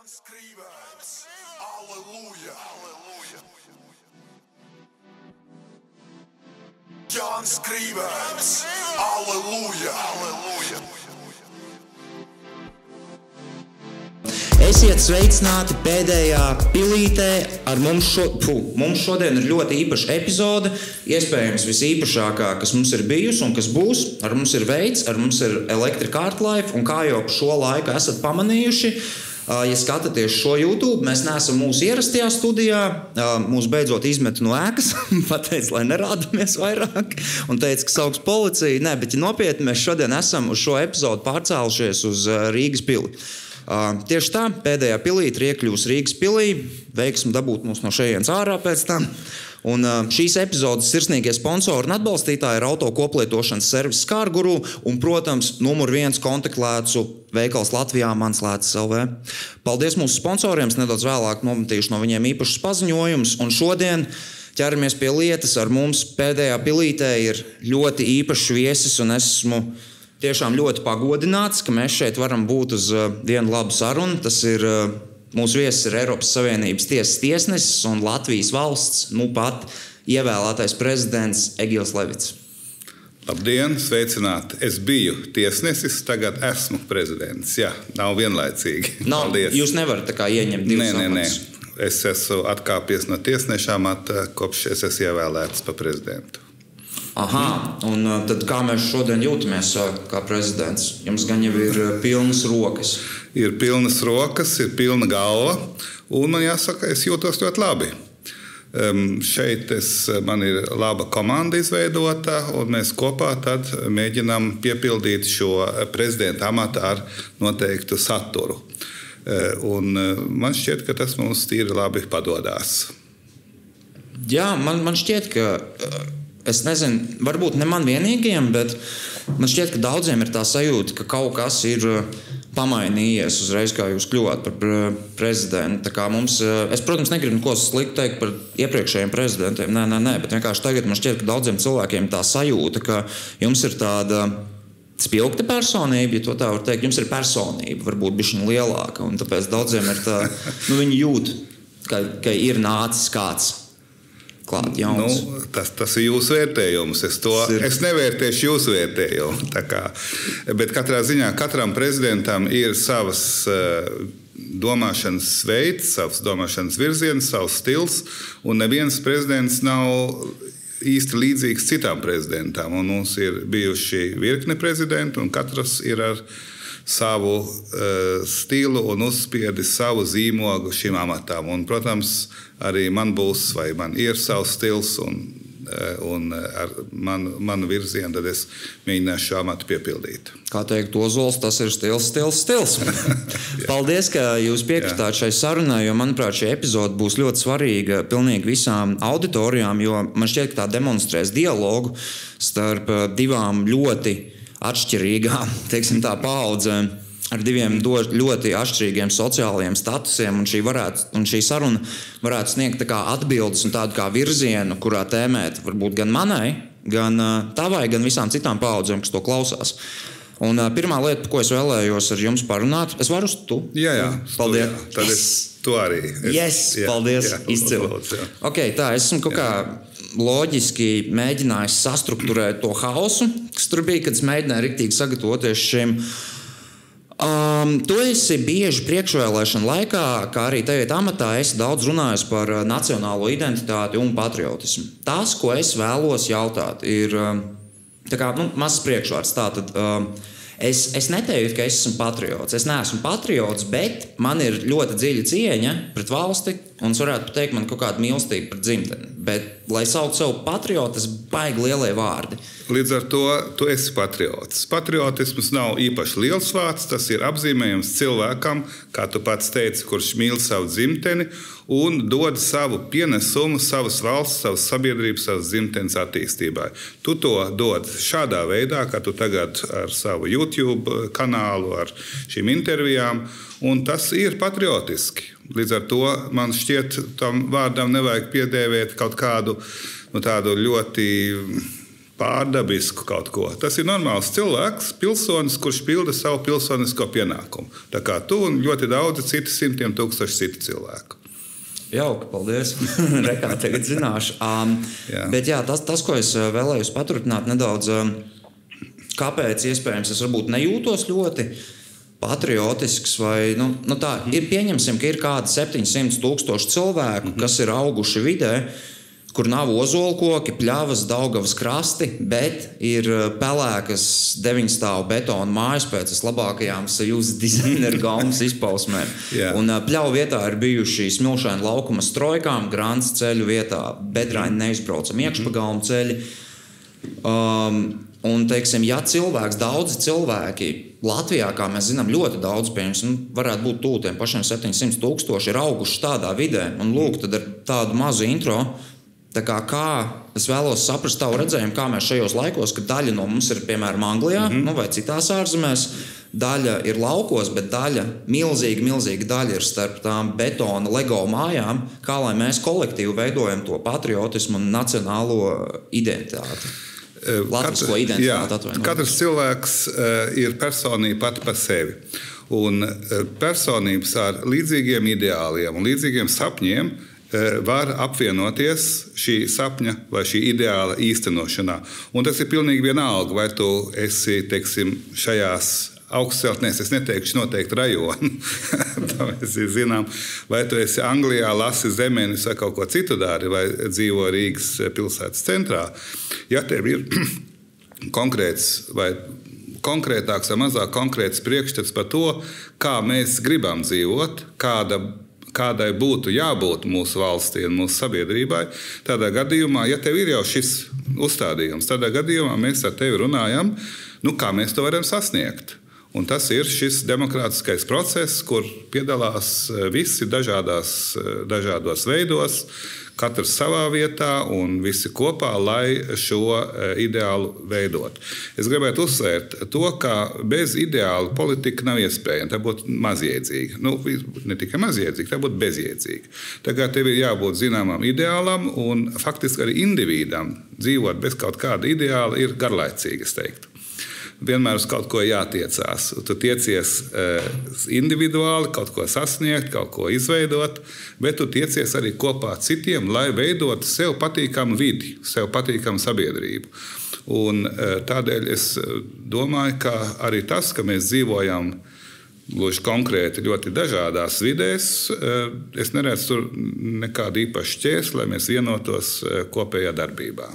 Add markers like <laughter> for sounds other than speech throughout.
Jānis Krīvērts, Aleluja! Aleluja! Jānis Krīvērts, Aleluja! Aleluja! Esiet sveicināti pēdējā pilītē. Ar mums, šo, fu, mums šodien ir ļoti īpaša epizode. Iespējams, visīpašākā, kas mums ir bijusi un kas būs. Ar mums ir veids, ar mums ir elektrika ārlife, un kā jau šo laiku esat pamanījuši. Ja skatāties šo YouTube, mēs neesam mūsu ierastajā studijā. Mūs beidzot izmet no ēkas, <laughs> pateica, lai nerādāmies vairāk, un teica, ka sauks policiju. Nē, bet ja nopietni mēs šodien esam uz šo epizodu pārcēlušies uz Rīgas pili. Tieši tā, pēdējā pilīte ir iekļuvusi Rīgas pilī. Veiksim dabūt mūs no šejienes ārā pēc tam. Un, šīs epizodes sirsnīgie sponsori un atbalstītāji ir auto koplietošanas servisa Skārguru un, protams, numur viens kontaktlēcu veikals Latvijā Mans Lēts LV. Paldies mūsu sponsoriem, nedaudz vēlāk nometīšu no viņiem īpašus paziņojumus. Un šodien ķeramies pie lietas. Ar mums pēdējā pilītē ir ļoti īpašs viesis un esmu tiešām ļoti pagodināts, ka mēs šeit varam būt uz vienu labu sarunu. Tas ir mūsu viesis, ir Eiropas Savienības tiesas tiesnesis un Latvijas valsts nu pat ievēlētais prezidents Egils Levits. Labdien, sveicināti! Es biju tiesnesis, tagad esmu prezidents. Jā, nav vienlaicīgi. Nav, Paldies. jūs nevarat tā kā ieņemt divas nē, nē, nē. Es esmu atkāpies no tiesneša amata, kopš es esmu ievēlēts par prezidentu. Aha, un uh, tad kā mēs šodien jūtamies uh, kā prezidents? Jums gan jau ir uh, pilnas rokas. Ir pilnas rokas, ir pilna galva, un man jāsaka, es jūtos ļoti labi. Um, šeit es, man ir laba komanda izveidota, un mēs kopā mēģinām piepildīt šo prezidenta amatu ar noteiktu saturu. Uh, un, man šķiet, ka tas mums tīri labi padodas. Jā, man, man šķiet, ka es nezinu, varbūt ne man vienīgajam, bet man šķiet, ka daudziem ir tā sajūta, ka kaut kas ir uh, pamainījies uzreiz, kā jūs kļuvāt par uh, prezidentu. Mums, uh, es, protams, negribu neko sliktu teikt par iepriekšējiem prezidentiem. Nē, nē, nē, bet vienkārši tagad man šķiet, ka daudziem cilvēkiem tā sajūta, ka jums ir tāda. Spilgta personība, ja tā var teikt, jums ir personība, varbūt viņa lielāka. Tāpēc daudziem ir tā, nu, viņi jūt, ka, ka ir nācis kāds klāt. Jauns. Nu, tas, tas ir jūsu vērtējums. Es, to, ir. es nevērtēšu jūsu vērtējumu. Kā, bet katrā ziņā katram prezidentam ir savas. Uh, domāšanas veids, savs domāšanas virziens, savs stils, un neviens prezidents nav īsti līdzīgs citam prezidentam. Un mums ir bijuši virkne prezidentu, un katrs ir ar savu uh, stilu un uzspiedis savu zīmogu šim amatam. Un, protams, arī man būs, vai man ir savs stils un, eh, un ar manu, manu virzienu, tad es mēģināšu šo amatu piepildīt. Kā teikt, Ozols, tas ir stils, stils, stils. <laughs> <laughs> Paldies, ka jūs piekritāt šai sarunai, jo, manuprāt, šī epizode būs ļoti svarīga pilnīgi visām auditorijām, jo man šķiet, ka tā demonstrēs dialogu starp eh, divām ļoti atšķirīgām, teiksim tā, paudzēm ar diviem ļoti atšķirīgiem sociālajiem statusiem. Un šī, varētu, un šī saruna varētu sniegt atbildes un tādu kā virzienu, kurā tēmēt varbūt gan manai, gan tavai, gan visām citām paudzēm, kas to klausās. Un, uh, pirmā lieta, ko es vēlējos ar jums parunāt, es varu uz tu. Jā, jā. Paldies. Jā, tad yes. es to arī. Es, yes, jā, paldies. Izcili. Okay, tā, es esmu kaut jā. kā loģiski mēģinājis sastruktūrēt to hausu, kas tur bija, kad es mēģināju riktīgi sagatavoties šim. Um, tu esi bieži priekšvēlēšana laikā, kā arī tajā amatā, esi daudz runājis par uh, nacionālo identitāti un patriotismu. Tas, ko es vēlos jautāt, ir um, kā, nu, mazs priekšvārds. Tātad, um, es, es neteiktu, ka es esmu patriots. Es neesmu patriots, bet man ir ļoti dziļa cieņa pret valsti, un es varētu teikt, man ir kaut kāda mīlestība pret dzimteni. Bet, lai sauc sevi patriotu, tas baigi lielie vārdi. Līdz ar to tu esi patriots. Patriotisms nav īpaši liels vārds. Tas ir apzīmējums cilvēkam, kā tu pats teici, kurš mīl savu dzimteni un dod savu pienesumu savas valsts, savas sabiedrības, savas dzimtenes attīstībai. Tu to dod šādā veidā, kā tu tagad ar savu YouTube kanālu, ar šīm intervijām, un tas ir patriotiski. Līdz ar to man šķiet, tam vārdam nevajag piedēvēt kaut kādu nu, ļoti pārdabisku kaut ko. Tas ir normāls cilvēks, pilsonis, kurš pilda savu pilsonisko pienākumu. Tā kā tu un ļoti daudzi citi simtiem tūkstoši citu cilvēku. Jauki, paldies. <laughs> Rekā tagad zināšu. Um, Jā. bet jā, tas, tas, ko es uh, vēlējos paturpināt nedaudz, um, kāpēc iespējams es varbūt nejūtos ļoti patriotisks vai nu, nu tā, ir pieņemsim, ka ir kādi 700 tūkstoši cilvēku, kas ir auguši vidē. Kur nav ozolkoki, pļavas, daugavas krasti, bet ir uh, pelēkas deviņstāvu betona mājas pēc vislabākajām sajūtas dizaineru <laughs> gaumas izpausmēm. Jā. Un uh, pļauju vietā ir bijuši smilšaini laukuma strojkām, grāns ceļu vietā, bedraini neizbraucam iekšpagalmu ceļi. Um, un, teiksim, ja cilvēks, daudzi cilvēki Latvijā, kā mēs zinām, ļoti daudz, piemēram, nu, varētu būt tuvu tiem pašiem 700 tūkstoši, ir auguši tādā vidē. Un, lūk, ar tādu mazu intro. Tā kā, kā es vēlos saprast tavu redzējumu, kā mēs šajos laikos, kad daļa no mums ir piemēram Anglijā mm -hmm. nu, vai citās ārzemēs, daļa ir laukos, bet daļa, milzīga, milzīga daļa ir starp tām betona LEGO mājām, kā lai mēs kolektīvi veidojam to patriotismu un nacionālo identitāti. Latvisko identitāti Jā, atvainojiet. katrs cilvēks ir personība pati par sevi. Un personības ar līdzīgiem ideāliem un līdzīgiem sapņiem var apvienoties šī sapņa vai šī ideāla īstenošanā. Un tas ir pilnīgi vienalga, vai tu esi teiksim, šajās augstceltnēs, es neteikšu noteikti rajonu. <laughs> Tā mēs zinām, vai tu esi Anglijā, lasi zemenes vai kaut ko citu dari, vai dzīvo Rīgas pilsētas centrā. Ja tev ir <clears throat> konkrēts vai konkrētāks vai mazāk konkrēts priekšstats par to, kā mēs gribam dzīvot, kāda kādai būtu jābūt mūsu valstī un mūsu sabiedrībai, tādā gadījumā, ja tev ir jau šis uzstādījums, tādā gadījumā mēs ar tevi runājam, nu, kā mēs to varam sasniegt. Un tas ir šis demokrātiskais process, kur piedalās eh, visi dažādās, eh, dažādos veidos, katrs savā vietā un visi kopā, lai šo eh, ideālu veidot. Es gribētu uzsvērt to, ka bez ideāla politika nav iespējama. Tā būtu mazjēdzīga. Nu, ne tikai mazjēdzīga, tā būtu bezjēdzīga. Tagad tev ir jābūt zināmam ideālam, un faktiski arī individam dzīvot bez kaut kāda ideāla ir garlaicīgi, es teiktu vienmēr uz kaut ko jātiecās. Tu tiecies uh, individuāli kaut ko sasniegt, kaut ko izveidot, bet tu tiecies arī kopā ar citiem, lai veidotu sev patīkamu vidi, sev patīkamu sabiedrību. Un, uh, tādēļ es domāju, ka arī tas, ka mēs dzīvojam gluži konkrēti ļoti dažādās vidēs, es neredzu tur nekādu īpašu ķērsli, lai mēs vienotos kopējā darbībā.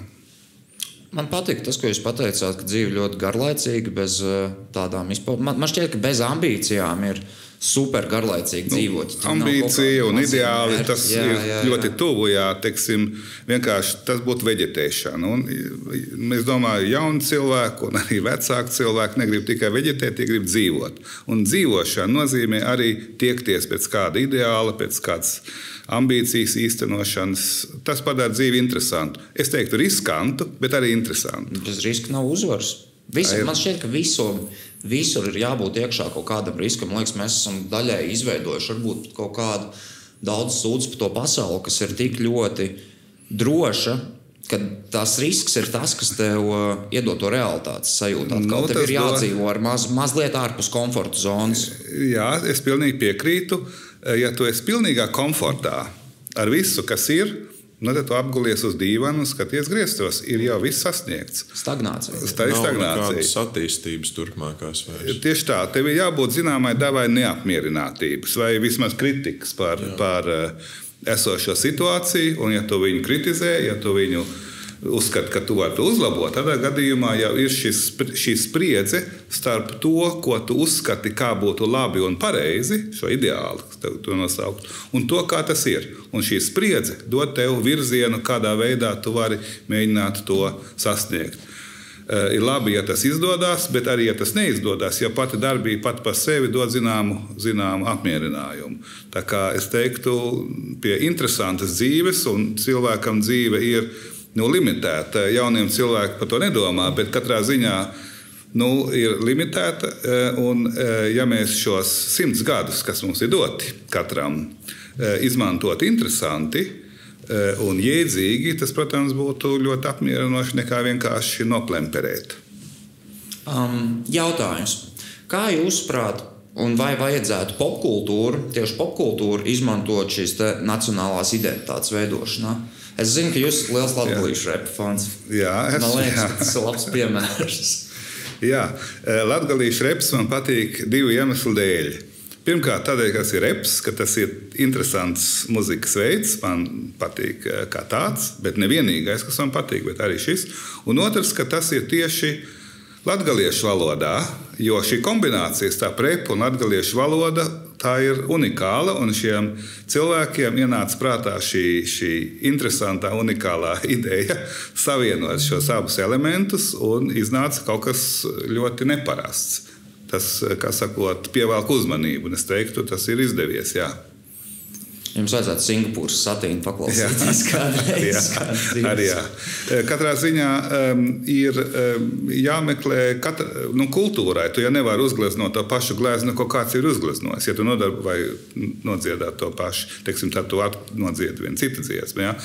Man patīk tas, ko jūs pateicāt, ka dzīve ļoti garlaicīga, bez uh, tādām izpausmēm. Man, man šķiet, ka bez ambīcijām ir super garlaicīgi nu, dzīvot. Ja ambīcija un ideāli mērķi. tas jā, ir jā, jā. ļoti tuvu. Jā, teiksim, vienkārši tas būtu veģetēšana. Un, es domāju, ka jauni cilvēki un arī vecāki cilvēki negrib tikai veģetēt, tie grib dzīvot. Un dzīvošana nozīmē arī tiekties pēc kāda ideāla, pēc kādas ambīcijas īstenošanas. Tas padara dzīvi interesantu. Es teiktu, riskantu, bet arī interesantu. Bez riska nav uzvaras. Visur, man šķiet, ka visur, visur ir jābūt iekšā kaut kādam riskam. Man liekas, mēs esam daļēji izveidojuši varbūt kaut kādu daudz sūdzu par to pasauli, kas ir tik ļoti droša. Ka tas risks ir tas, kas tev uh, iedod to realitātes sajūtu. Nu, tev ir jādzīvo ar maz, mazliet ārpus komforta zonas. Jā, es pilnīgi piekrītu. Ja tu esi pilnīgā komfortā ar visu, kas ir, Nu, tad tu apgulies uz dīvaina un skaties griestos. Ir jau viss sasniegts. Stagnācija. Tā ir stagnācija. Kādas attīstības turpmākās vairs. Tieši tā, tev ir jābūt zināmai devai neapmierinātības vai vismaz kritikas par, Jā. par uh, esošo situāciju. Un, ja tu viņu kritizē, ja tu viņu uzskata, ka tu vari to uzlabot, tādā gadījumā jau ir šis, šī spriedze starp to, ko tu uzskati, kā būtu labi un pareizi, šo ideālu, to nosaukt, un to, kā tas ir. Un šī spriedze dod tev virzienu, kādā veidā tu vari mēģināt to sasniegt. Uh, ir labi, ja tas izdodas, bet arī, ja tas neizdodas, jo pati darbība pati par sevi dod zināmu, zināmu apmierinājumu. Tā kā es teiktu, pie interesantas dzīves, un cilvēkam dzīve ir nu, limitēta. Jauniem cilvēkiem par to nedomā, bet katrā ziņā nu, ir limitēta. Eh, un, eh, ja mēs šos simts gadus, kas mums ir doti katram, eh, izmantot interesanti, un jēdzīgi, tas, protams, būtu ļoti apmierinoši nekā vienkārši noplemperēt. Um, jautājums. Kā jūsuprāt, un vai vajadzētu popkultūru, tieši popkultūru, izmantot šīs nacionālās identitātes veidošanā? Es zinu, ka jūs esat liels latviešu repa fans. Jā, es- Man liekas, jā. tas ir labs <laughs> piemērs. Jā, Latvijas reps man patīk divu iemeslu dēļ. Pirmkārt, tādēļ, ka tas ir reps, ka tas ir interesants mūzikas veids. Man patīk eh, kā tāds, bet ne vienīgais, kas man patīk, bet arī šis. Un otrs, ka tas ir tieši latviešu valodā, jo šī kombinācija starp repu un latviešu valoda tā ir unikāla. Un šiem cilvēkiem ienāca prātā šī, šī interesantā, unikālā <laughs> ideja savienot šos abus elementus, un iznāca kaut kas ļoti neparasts. Tas, kā sakot, pievelk uzmanību, un es teiktu, tas ir izdevies. Jā. Jums vajadzētu Singapūras satīnu paklausīties <laughs> Jā. kādreiz. Jā, arī jā. Katrā ziņā um, ir um, jāmeklē katra, nu, kultūrai. Tu jau nevari uzgleznot to pašu gleznu, ko kāds ir uzgleznojis. Ja tu nodarb, vai nodziedā to pašu, teiksim, tad tu nodziedi vienu citu dziesmu. Ja?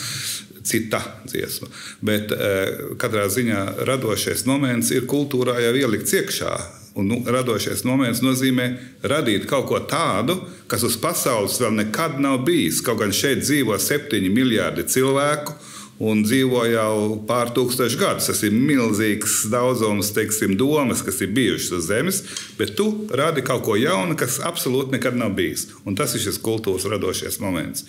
Cita dziesma. Bet uh, katrā ziņā radošais moments ir kultūrā jau ielikts iekšā. Un, nu, radošais moments nozīmē radīt kaut ko tādu, kas uz pasaules vēl nekad nav bijis. Kaut gan šeit dzīvo septiņi miljardi cilvēku, un dzīvo jau pār tūkstošu gadus. Tas ir milzīgs daudzums, teiksim, domas, kas ir bijušas uz Zemes, bet tu radi kaut ko jaunu, kas absolūti nekad nav bijis. Un tas ir šis kultūras radošais moments.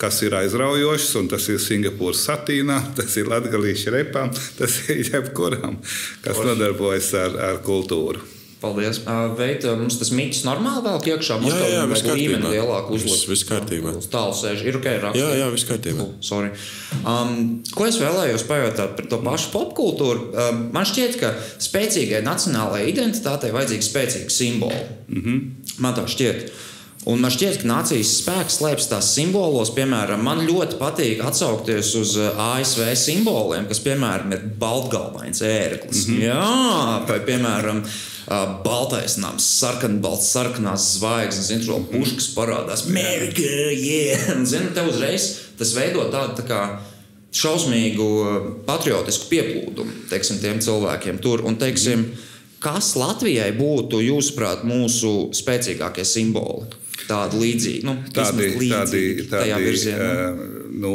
Kas ir aizraujošs, un tas ir Singapūras satīnā, <laughs> tas ir Latvijas repām, tas ir jebkuram, kas nodarbojas ar, ar kultūru. Paldies. Veikt, mums tas mīts normāli vēl iekšā. Mums Jā, jā, viss kārtībā. lielāku Viss- uzlikt. viss kārtībā. Tālu sēž. Ir ok, rakstīt. Jā, jā, viss kārtībā. Sorry. Um, ko es vēlējos pajautāt par to pašu popkultūru? Um, man šķiet, ka spēcīgai nacionālajai identitātei vajadzīgi spēcīgi simboli. Mm -hmm. Man tā šķiet. Un man šķiet, ka nācijas spēks slēpjas tās simbolos. Piemēram, man ļoti patīk atsaukties uz uh, ASV simboliem, kas, piemēram, ir baltgalvains ērglis. Mm -hmm. Jā, vai, piemēram, baltais nams, sarkanbalts, sarkanās zvaigznes, zinu, vēl puškas parādās. Amerika, yeah! <laughs> Un, zinu, te uzreiz tas veido tādu tā kā šausmīgu uh, patriotisku pieplūdumu teiksim, tiem cilvēkiem tur. Un, teiksim, kas Latvijai būtu, jūsuprāt, mūsu spēcīgākie simboli? Tādi līdzīgi, nu, Tādi, tādi, līdzīgi tādi virzienā. eh, nu,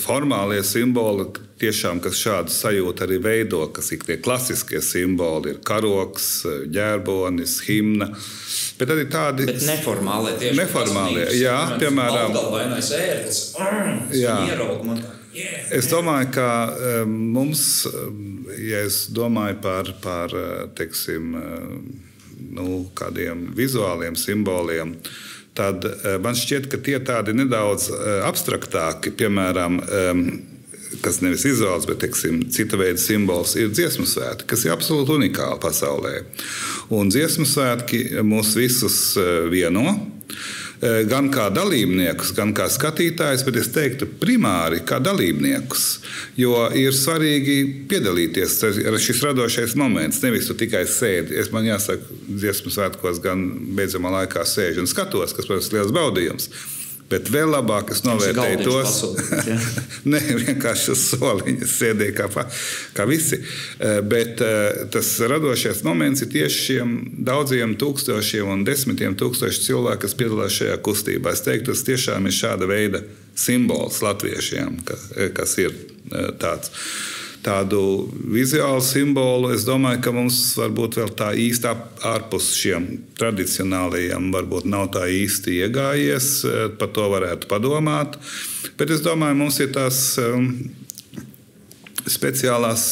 formālie simboli, tiešām, kas šādu sajūtu arī veido, kas ir tie klasiskie simboli, ir karoks, ģērbonis, himna. Bet arī tādi Bet neformālie tieši Neformālie, jā, piemēram- Baltgalvainais ērglis. Mm, Jā. Yeah. Es domāju, ka eh, mums, eh, ja es domāju par, par teiksim, nu, kādiem vizuāliem simboliem, tad eh, man šķiet, ka tie tādi nedaudz eh, abstraktāki, piemēram, em, kas nevis vizuāls, bet teiksim, cita veida simbols, ir dziesmu svētki, kas ir absolūti unikāli pasaulē. Un dziesmu svētki mūs visus eh, vieno. Eh, Gan kā dalībniekus, gan kā skatītājus, bet es teiktu, primāri kā dalībniekus. Jo ir svarīgi piedalīties. Ir šis radošais moments. Nevis tu tikai sēdi. Es man jāsaka, dziesmu svētkos gan beidzamā laikā sēžu un skatos, kas, protams, ir liels baudījums. Bet vēl labāk es novērtēju tos. jā. <laughs> Nē, vienkārši uz soliņa sēdēja kā, kā visi. Eh, Bet eh, tas radošais moments ir tieši šiem daudziem tūkstošiem un desmitiem tūkstošu cilvēku, kas piedalās šajā kustībā. Es teiktu, tas tiešām ir šāda veida simbols latviešiem, eh, kas ir tāds. Tādu vizuālu simbolu es domāju, ka mums varbūt vēl tā īsti ap- ārpus šiem tradicionālajiem, varbūt nav tā īsti iegājies. eh, Par to varētu padomāt. Bet es domāju, mums ir tās speciālās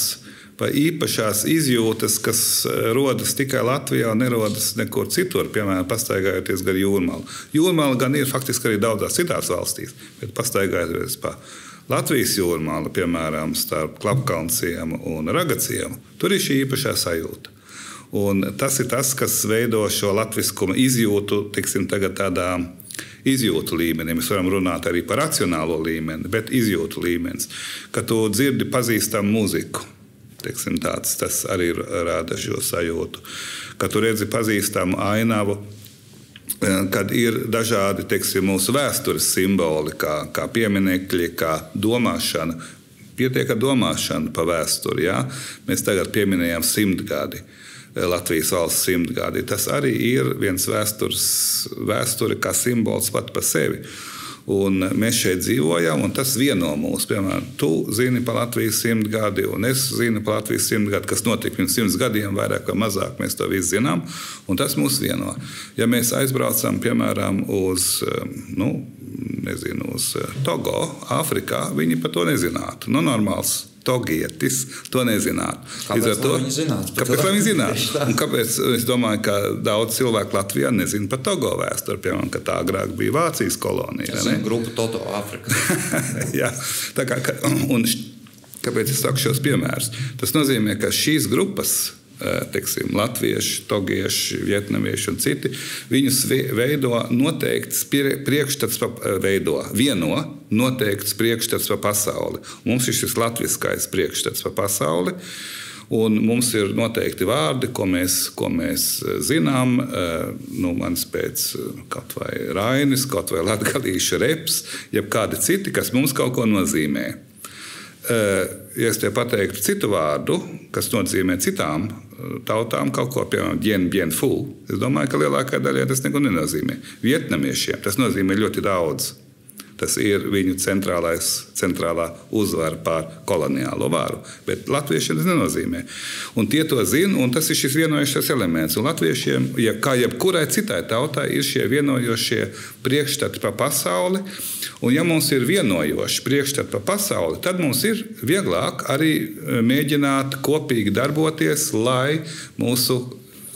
vai īpašās izjūtas, kas eh, rodas tikai Latvijā un nerodas nekur citur, piemēram, pastaigājoties gar jūrmālu. Jūrmāla gan ir faktiski arī daudzās citās valstīs, bet pastaigājoties pa Latvijas jūrmālu, piemēram, starp Klapkalnciem un Ragaciem, tur ir šī īpašā sajūta. Un tas ir tas, kas veido šo latviskuma izjūtu, tiksim, tagad tādā izjūtu līmenī. Mēs varam runāt arī par racionālo līmeni, bet izjūtu līmenis, ka tu dzirdi pazīstamu mūziku. Teiksim, tāds, tas arī rada šo sajūtu. Kad tu redzi pazīstamu ainavu, kad ir dažādi teiksim, mūsu vēstures simboli, kā, kā pieminekļi, kā domāšana. Pietiek ar domāšanu par vēsturi. Ja? Mēs tagad pieminējām simtgadi. Latvijas valsts simtgadi. Tas arī ir viens vēstures, vēsture kā simbols pat par sevi. Un mēs šeit dzīvojam, un tas vieno mūs. Piemēram, tu zini par Latvijas simtgadi, un es zinu par Latvijas simtgadi, kas notika pirms simts gadiem, vairāk vai mazāk. Mēs to visu zinām, un tas mūs vieno. Ja mēs aizbraucam, piemēram, uz, nu, nezinu, uz Togo, Āfrikā, viņi par to nezinātu. Nu, normāls togietis to nezinātu. Kāpēc to viņi zinātu? Kāpēc viņi zinātu? <laughs> Un kāpēc es domāju, ka daudz cilvēku Latvijā nezina par Togo vēsturi, piemēram, ka tā agrāk bija Vācijas kolonija. Tas ir grupa Toto Afrika. <laughs> Jā, tā kā, un kāpēc es saku šos piemērus? Tas nozīmē, ka šīs grupas teiksim, latvieši, togieši, vietnamieši un citi. Viņus veido noteikts priekšstats, veido vieno noteikts priekšstats par pasauli. Mums ir šis latviskais priekšstats par pasauli. Un mums ir noteikti vārdi, ko mēs, ko mēs zinām. Nu, Mans pēc kaut vai Rainis, kaut vai Latvijas reps, jeb kādi citi, kas mums kaut ko nozīmē. Ja es te pateiktu citu vārdu, kas nozīmē citām tautām kaut ko, piemēram, fulu. Es domāju, ka lielākā daļā tas neko nenozīmē. Vietnamiešiem tas nozīmē ļoti daudz. Tas ir viņu centrālā uzvara pār koloniālo varu. Bet latviešiem tas nenozīmē. Un tie to zina, un tas ir šis vienojošais elements. Un latviešiem, ja, kā jebkurai citai tautai, ir šie vienojošie priekšstati par pasauli. Un, ja mums ir vienojoši priekšstati par pasauli, tad mums ir vieglāk arī e, mēģināt kopīgi darboties, lai mūsu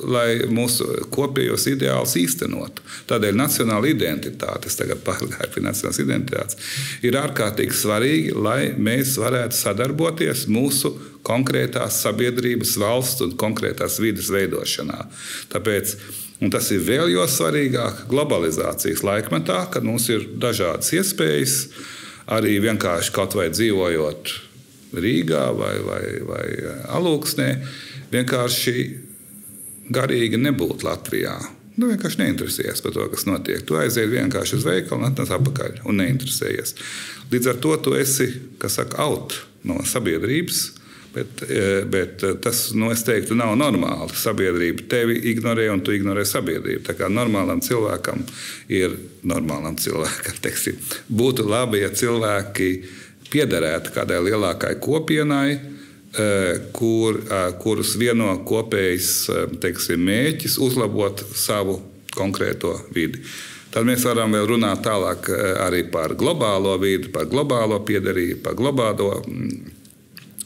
lai mūsu kopējos ideālus īstenotu. Tādēļ nacionāla identitāte, es tagad pārgāju pie nacionālās identitātes, ir ārkārtīgi svarīga, lai mēs varētu sadarboties mūsu konkrētās sabiedrības, valsts un konkrētās vidas veidošanā. Tāpēc Un tas ir vēl jo svarīgāk globalizācijas laikmetā, kad mums ir dažādas iespējas, arī vienkārši kaut vai dzīvojot Rīgā vai, vai, vai Alūksnē, vienkārši garīgi nebūt Latvijā. Nu, vienkārši neinteresējies par to, kas notiek. Tu aizies vienkārši uz veikalu un atnes atpakaļ un neinteresējies. Līdz ar to tu esi saka, out no sabiedrības. Bet, e, bet tas, nu, es teiktu, nav normāli. Sabiedrība tevi ignorē, un tu ignorē sabiedrību. Tā kā normālam cilvēkam ir normālam cilvēkam. Teiksim, būtu labi, ja cilvēki piederētu kādai lielākai kopienai, kur, eh, kurus vieno kopējs eh, teiksim, mēķis uzlabot savu konkrēto vidi. Tad mēs varam vēl runāt tālāk arī par globālo vidi, par globālo piedarību, par globālo, mm,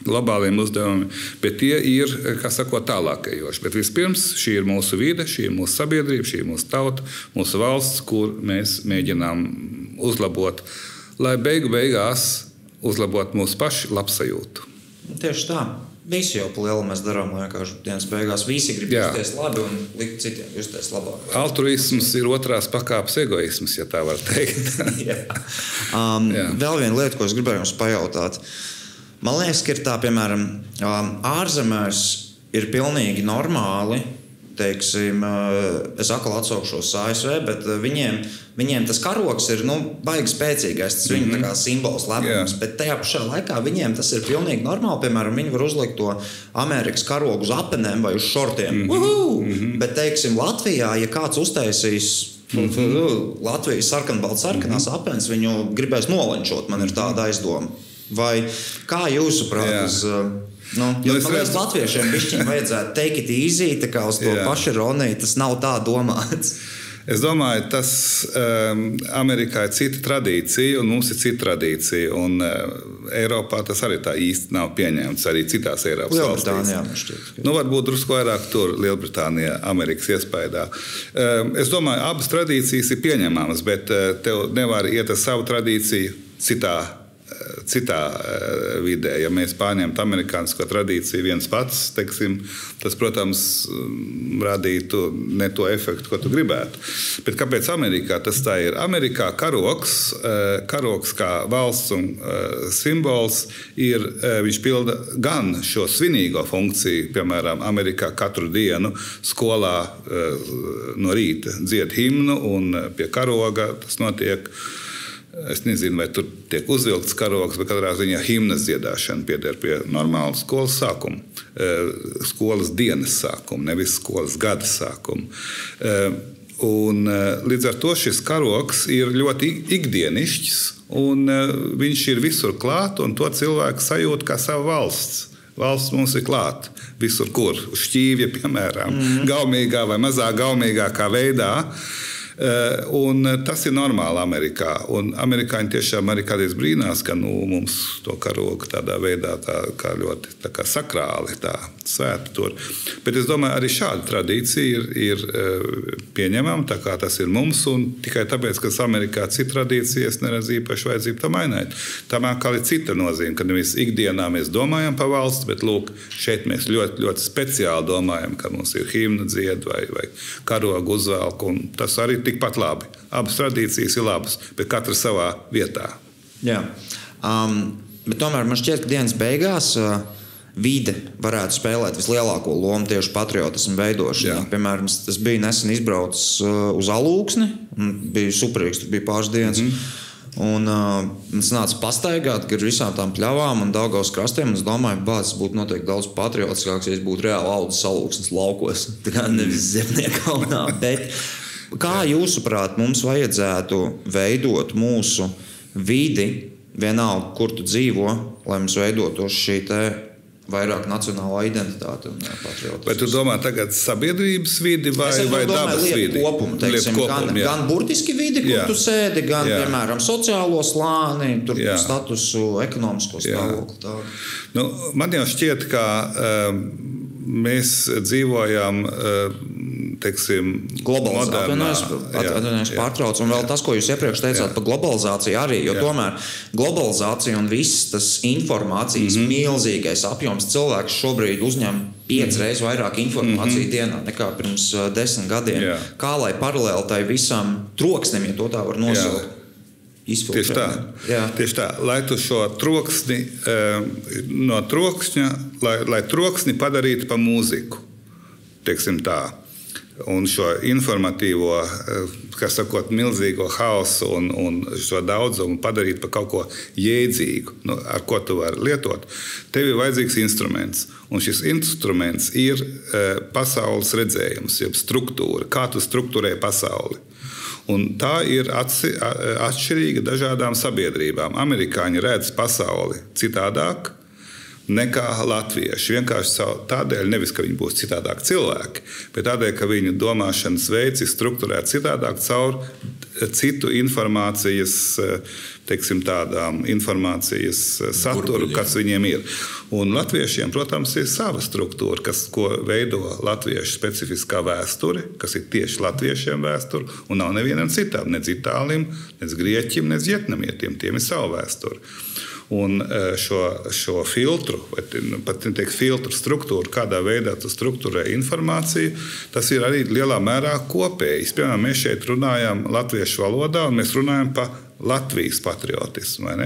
globāliem uzdevumiem, bet tie ir sakot, tālākajoši. Bet vispirms šī ir mūsu vide, šī ir mūsu sabiedrība, šī ir mūsu tauta, mūsu valsts, kur mēs mēģinām uzlabot, lai beigu beigās uzlabotu mūsu pašu labsajūtu. Tieši tā. Visi jau lielu mēs darām, vienkārši dienas beigās visi grib Jā. justies labi un likt citiem justies labāk. Altruisms ir otrās pakāpes egoisms, ja tā var teikt. <laughs> um, Jā. Vēl viena lieta, ko es gribēju jums pajautāt. Man liekas, ka ir tā, piemēram, um, ārzemēs ir pilnīgi normāli teiksim, eh, es atkal atsaukšos ASV, bet eh, viņiem, viņiem tas karoks ir nu, baigi spēcīgais. Tas mm -hmm. viņu simbols lepnums, yeah. bet tajā pašā laikā viņiem tas ir pilnīgi normāli. Piemēram, viņi var uzlikt to Amerikas karogu uz apenēm vai uz šortiem. Mm -hmm. Mm -hmm. Bet, teiksim, Latvijā, ja kāds uztaisīs Mm -hmm. Latvijas sarkanbalts, sarkanās mm -hmm. apelsnes, viņu gribēs nolenčot. Man ir tāda aizdoma. Vai kā jūsuprāt, uz Nu, jo, nu, man liekas, redzu... latviešiem bišķiņ vajadzētu take it easy, tā kā uz to Jā. pašu ironiju, tas nav tā domāts. Es domāju, tas um, Amerikā ir cita tradīcija, un mums ir cita tradīcija. Un, uh, Eiropā tas arī tā īsti nav pieņemts. Arī citās Eiropas valstīs. Nu, varbūt drusku vairāk tur, Lielbritānijā, Amerikas iespējā. Um, es domāju, abas tradīcijas ir pieņemamas, bet uh, tev nevar iet ar savu tradīciju citā citā eh, vidē. Ja mēs pārņemtu amerikāņu tradīciju viens pats, teiksim, tas, protams, radītu ne to efektu, ko tu gribētu. Bet kāpēc Amerikā tas tā ir? Amerikā karoks, karoks kā valsts un simbols, ir, viņš pilda gan šo svinīgo funkciju, piemēram, Amerikā katru dienu skolā no rīta dzied himnu un pie karoga tas notiek. Es nezinu, vai tur tiek uzvilkts karogs, bet katrā ziņā himnas dziedāšana pieder pie normāla skolas sākuma, eh, skolas dienas sākuma, nevis skolas gada sākuma. Eh, un, eh, līdz ar to šis karoks ir ļoti ikdienišķs, un viņš ir visur klāt, un to cilvēku sajūt kā savu valsts. Valsts mums ir klāta visur, kur uz šķīvja, piemēram, mm gaumīgā vai mazāk gaumīgākā veidā. Uh, un tas ir normāli Amerikā. Un amerikāņi tiešām arī kādreiz brīnās, ka nu, mums to karogu tādā veidā tā, ļoti tā kā sakrāli, tā svēta tur. Bet es domāju, arī šāda tradīcija ir, ir eh, pieņemama, tā kā tas ir mums. Tikai tāpēc, ka Amerikā ir cita tradīcija, es neredzu īpaši vajadzību tam mainīt. Tam atkal ir cita nozīme, ka nevis ikdienā mēs domājam par valsts, bet lūk, šeit mēs ļoti, ļoti speciāli domājam, ka mums ir himna dzied vai, vai karogu uzvelk. Tas arī tikpat labi. Abas tradīcijas ir labas, bet katra savā vietā. Jā. Um, tomēr man šķiet, ka dienas beigās. Uh, vide varētu spēlēt vislielāko lomu tieši patriotismu veidošanā. Jā. Piemēram, es biju nesen izbraucis uh, uz Alūksni, bija superīgs, tur bija pāris dienas. Mm -hmm. Un uh, es nācu pastaigāt gar visām tām pļavām un Dāngavas krastiem. Es domāju, ka tas būtu noteikti daudz patriotiskāks, ja es būtu reāli audzis salūksnes laukos. <laughs> Tā kā nevis zemnieka kalnā. Bet Kā jūsuprāt, mums vajadzētu veidot mūsu vidi, vienalga, kur tu dzīvo, lai mums veidotos šī vairāk nacionālā identitāte un patriotisms. Vai tu domā tagad sabiedrības vidi vai, vai dabas vidi? Kopumu, teiksim, kopumu, gan, jā. gan burtiski vidi, kur jā. tu sēdi, gan, jā. piemēram, sociālo slāni, tur jā. statusu, ekonomisko stāvokli. Nu, man jau šķiet, ka um, mēs dzīvojam uh, teiksim, globalizāciju. Atvainojos, pārtraucu. Un vēl tas, ko jūs iepriekš teicāt jā. par globalizāciju, arī. Jo jā. tomēr globalizācija un viss tas informācijas mm -hmm. milzīgais apjoms cilvēks šobrīd uzņem piecas reizes vairāk informācijas mm -hmm. dienā nekā pirms uh, desmit gadiem. Jā. Kā lai paralēli tai visam troksnim, ja tā var nosaukt. Jā. Tieši tā. Jā. Tieši tā. Lai tu šo troksni no trokšņa, lai, lai troksni padarītu par mūziku. Teiksim tā un šo informatīvo, eh, kas sakot, milzīgo haosu un, un šo daudzumu padarīt par kaut ko jēdzīgu, nu, ar ko tu vari lietot, tev ir vajadzīgs instruments. Un šis instruments ir e, pasaules redzējums, jeb struktūra, kā tu struktūrē pasauli. Un tā ir atsi, atšķirīga dažādām sabiedrībām. Amerikāņi redz pasauli citādāk, nekā latvieši. Vienkārši tādēļ, nevis ka viņi būs citādāk cilvēki, bet tādēļ, ka viņu domāšanas veids ir strukturēts citādāk caur citu informācijas, teiksim, tādām informācijas saturu, kas viņiem ir. Un latviešiem, protams, ir sava struktūra, kas veido latviešu specifiskā vēsture, kas ir tieši latviešiem vēsture, un nav nevienam citam, ne itālim, ne grieķim, ne vietnamietim. Tiem ir sava vēsture. Un e, šo, šo filtru, nu, pat teikt, filtru struktūru, kādā veidā tu struktūrē informāciju, tas ir arī lielā mērā kopējs. Piemēram, mēs šeit runājam latviešu valodā, un mēs runājam par Latvijas patriotismu.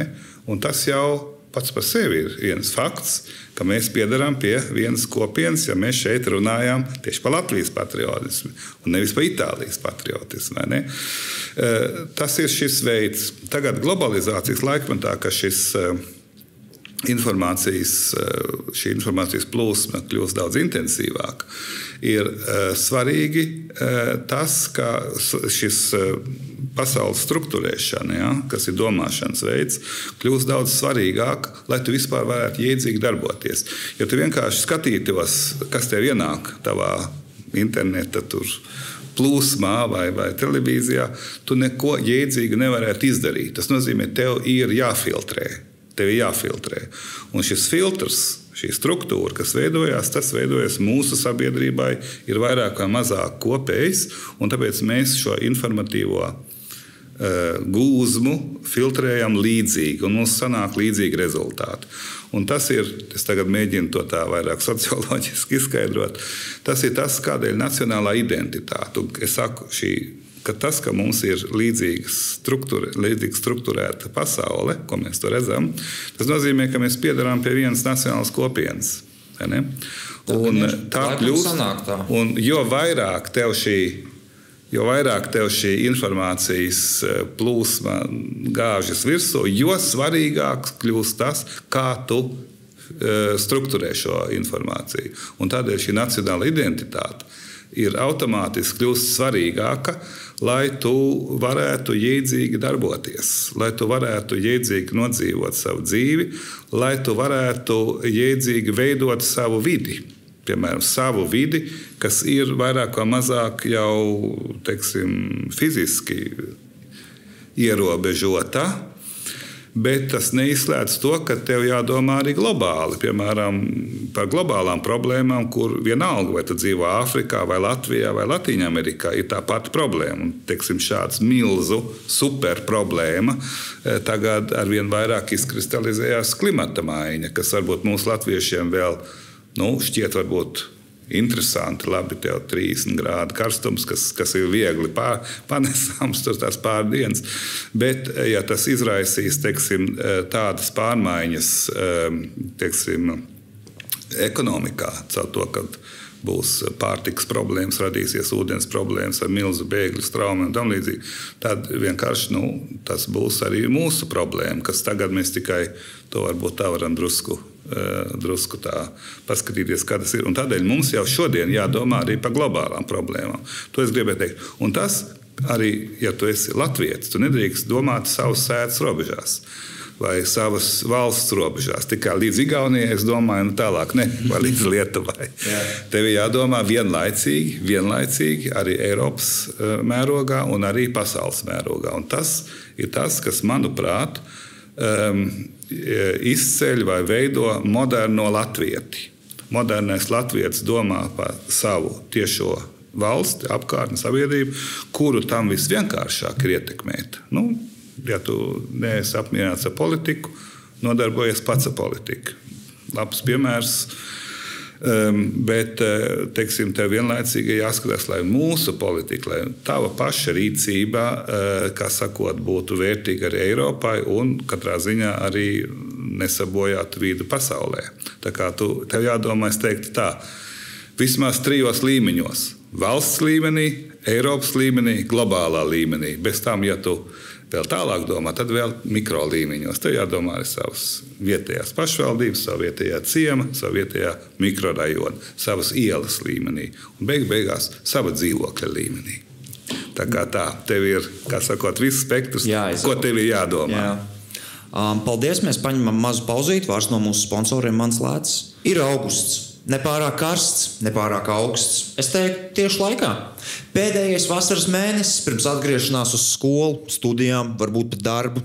Tas jau pats par sevi ir viens fakts, ka mēs piedarām pie vienas kopienas, ja mēs šeit runājam tieši par Latvijas patriotismu un nevis par Itālijas patriotismu. Ne? E, tas ir šis veids. Tagad globalizācijas laikmetā, ka šis e, informācijas, e, šī informācijas plūsma kļūst daudz intensīvāka, ir svarīgi tas, ka šis pasaules struktūrēšana, ja, kas ir domāšanas veids, kļūst daudz svarīgāk, lai tu vispār varētu jēdzīgi darboties. Ja tu vienkārši skatītos, kas tev ienāk tavā interneta plūsmā vai, vai televīzijā, tu neko jēdzīgu nevarētu izdarīt. Tas nozīmē, tev ir jāfiltrē. Tev ir jāfiltrē. Un šis filtrs šī struktūra, kas veidojās, tas veidojas mūsu sabiedrībai, ir vairāk vai mazāk kopējs, un tāpēc mēs šo informatīvo gūzmu filtrējam līdzīgi, un mums sanāk līdzīgi rezultāti. Un tas ir, es tagad mēģinu to tā vairāk <laughs> socioloģiski izskaidrot, tas ir tas, kādēļ nacionālā identitāte. Un es saku, šī, ka tas, ka mums ir līdzīga struktura, līdzīgi strukturēta pasaule, ko mēs to redzam, tas nozīmē, ka mēs piedarām pie vienas nacionālas kopienas. Un tā kļūst. Un jo vairāk tev šī jo vairāk tev šī informācijas eh, plūsma gāžas virsū, jo svarīgāks kļūst tas, kā tu eh, strukturē šo informāciju. Un tādēļ šī nacionāla identitāte ir automātiski kļūst svarīgāka, lai tu varētu jēdzīgi darboties, lai tu varētu jēdzīgi nodzīvot savu dzīvi, lai tu varētu jēdzīgi veidot savu vidi piemēram, savu vidi, kas ir vairāk vai mazāk jau teiksim, fiziski ierobežota. Bet tas neizslēdz to, ka tev jādomā arī globāli. Piemēram, par globālām problēmām, kur vienalga, vai tu dzīvo Āfrikā, vai Latvijā, vai Latvijā-Amerikā, ir tā pati problēma. Un, teiksim, šāds milzu super problēma eh, tagad ar vien vairāk izkristalizējās klimata maiņa, kas varbūt mūsu latviešiem vēl nu, šķiet, varbūt interesanti, labi, tev ir 30 grādu karstums, kas, kas ir viegli pār, panesams tur tās pārdienas. Bet, ja tas izraisīs teiksim, tādas pārmaiņas teiksim, ekonomikā, caur to, ka būs pārtikas problēmas, radīsies ūdens problēmas ar milzu bēgļu straumēm un tam līdzīgi, tad vienkārši nu, tas būs arī mūsu problēma, kas tagad mēs tikai to varbūt tā varam drusku Eh, drusku tā paskatīties, kā tas ir. Un tādēļ mums jau šodien jādomā arī par globālām problēmām. To es gribēju teikt. Un tas arī, ja tu esi Latvijas, tu nedrīkst domāt savas sēdes robežās. Vai savas valsts robežās. Tikai līdz Igaunijai, es domāju, nu tālāk, ne, vai līdz <laughs> Lietuvai. Jā. Tev ir jādomā vienlaicīgi, vienlaicīgi arī Eiropas eh, mērogā un arī pasaules mērogā. Un tas ir tas, kas, manuprāt, um, izceļ vai veido moderno latvieti. Modernais latviečs domā par savu tiešo valsti, apkārtni, sabiedrību, kuru tam visvienkāršāk ir ietekmēt. Nu, ja tu neesi apmierināts ar politiku, nodarbojies pats ar politiku. Labs piemērs Um, bet uh, teiksim, tev vienlaicīgi jāskatās, lai mūsu politika, lai tava paša rīcība, uh, kā sakot, būtu vērtīga arī Eiropai un katrā ziņā arī nesabojātu vīdu pasaulē. Tā kā tu, tev jādomā, es teiktu tā, vismaz trijos līmeņos - valsts līmenī, Eiropas līmenī, globālā līmenī. Bez tam, ja tu vēl tālāk domā, tad vēl mikro līmeņos. Te jādomā arī savas vietējās pašvaldības, savu vietējā ciema, savu vietējā mikrorajona, savas ielas līmenī un beig beigās sava dzīvokļa līmenī. Tā kā tā, tev ir, kā sakot, viss spektrs, Jā, ko tev ir jādomā. Jā. Um, paldies, mēs paņemam mazu pauzīti. Vārds no mūsu sponsoriem mans lēts. Ir augusts. Nepārāk karsts, nepārāk augsts. Es teiktu, tieši laikā. Pēdējais vasaras mēnesis pirms atgriešanās uz skolu, studijām, varbūt pat darbu,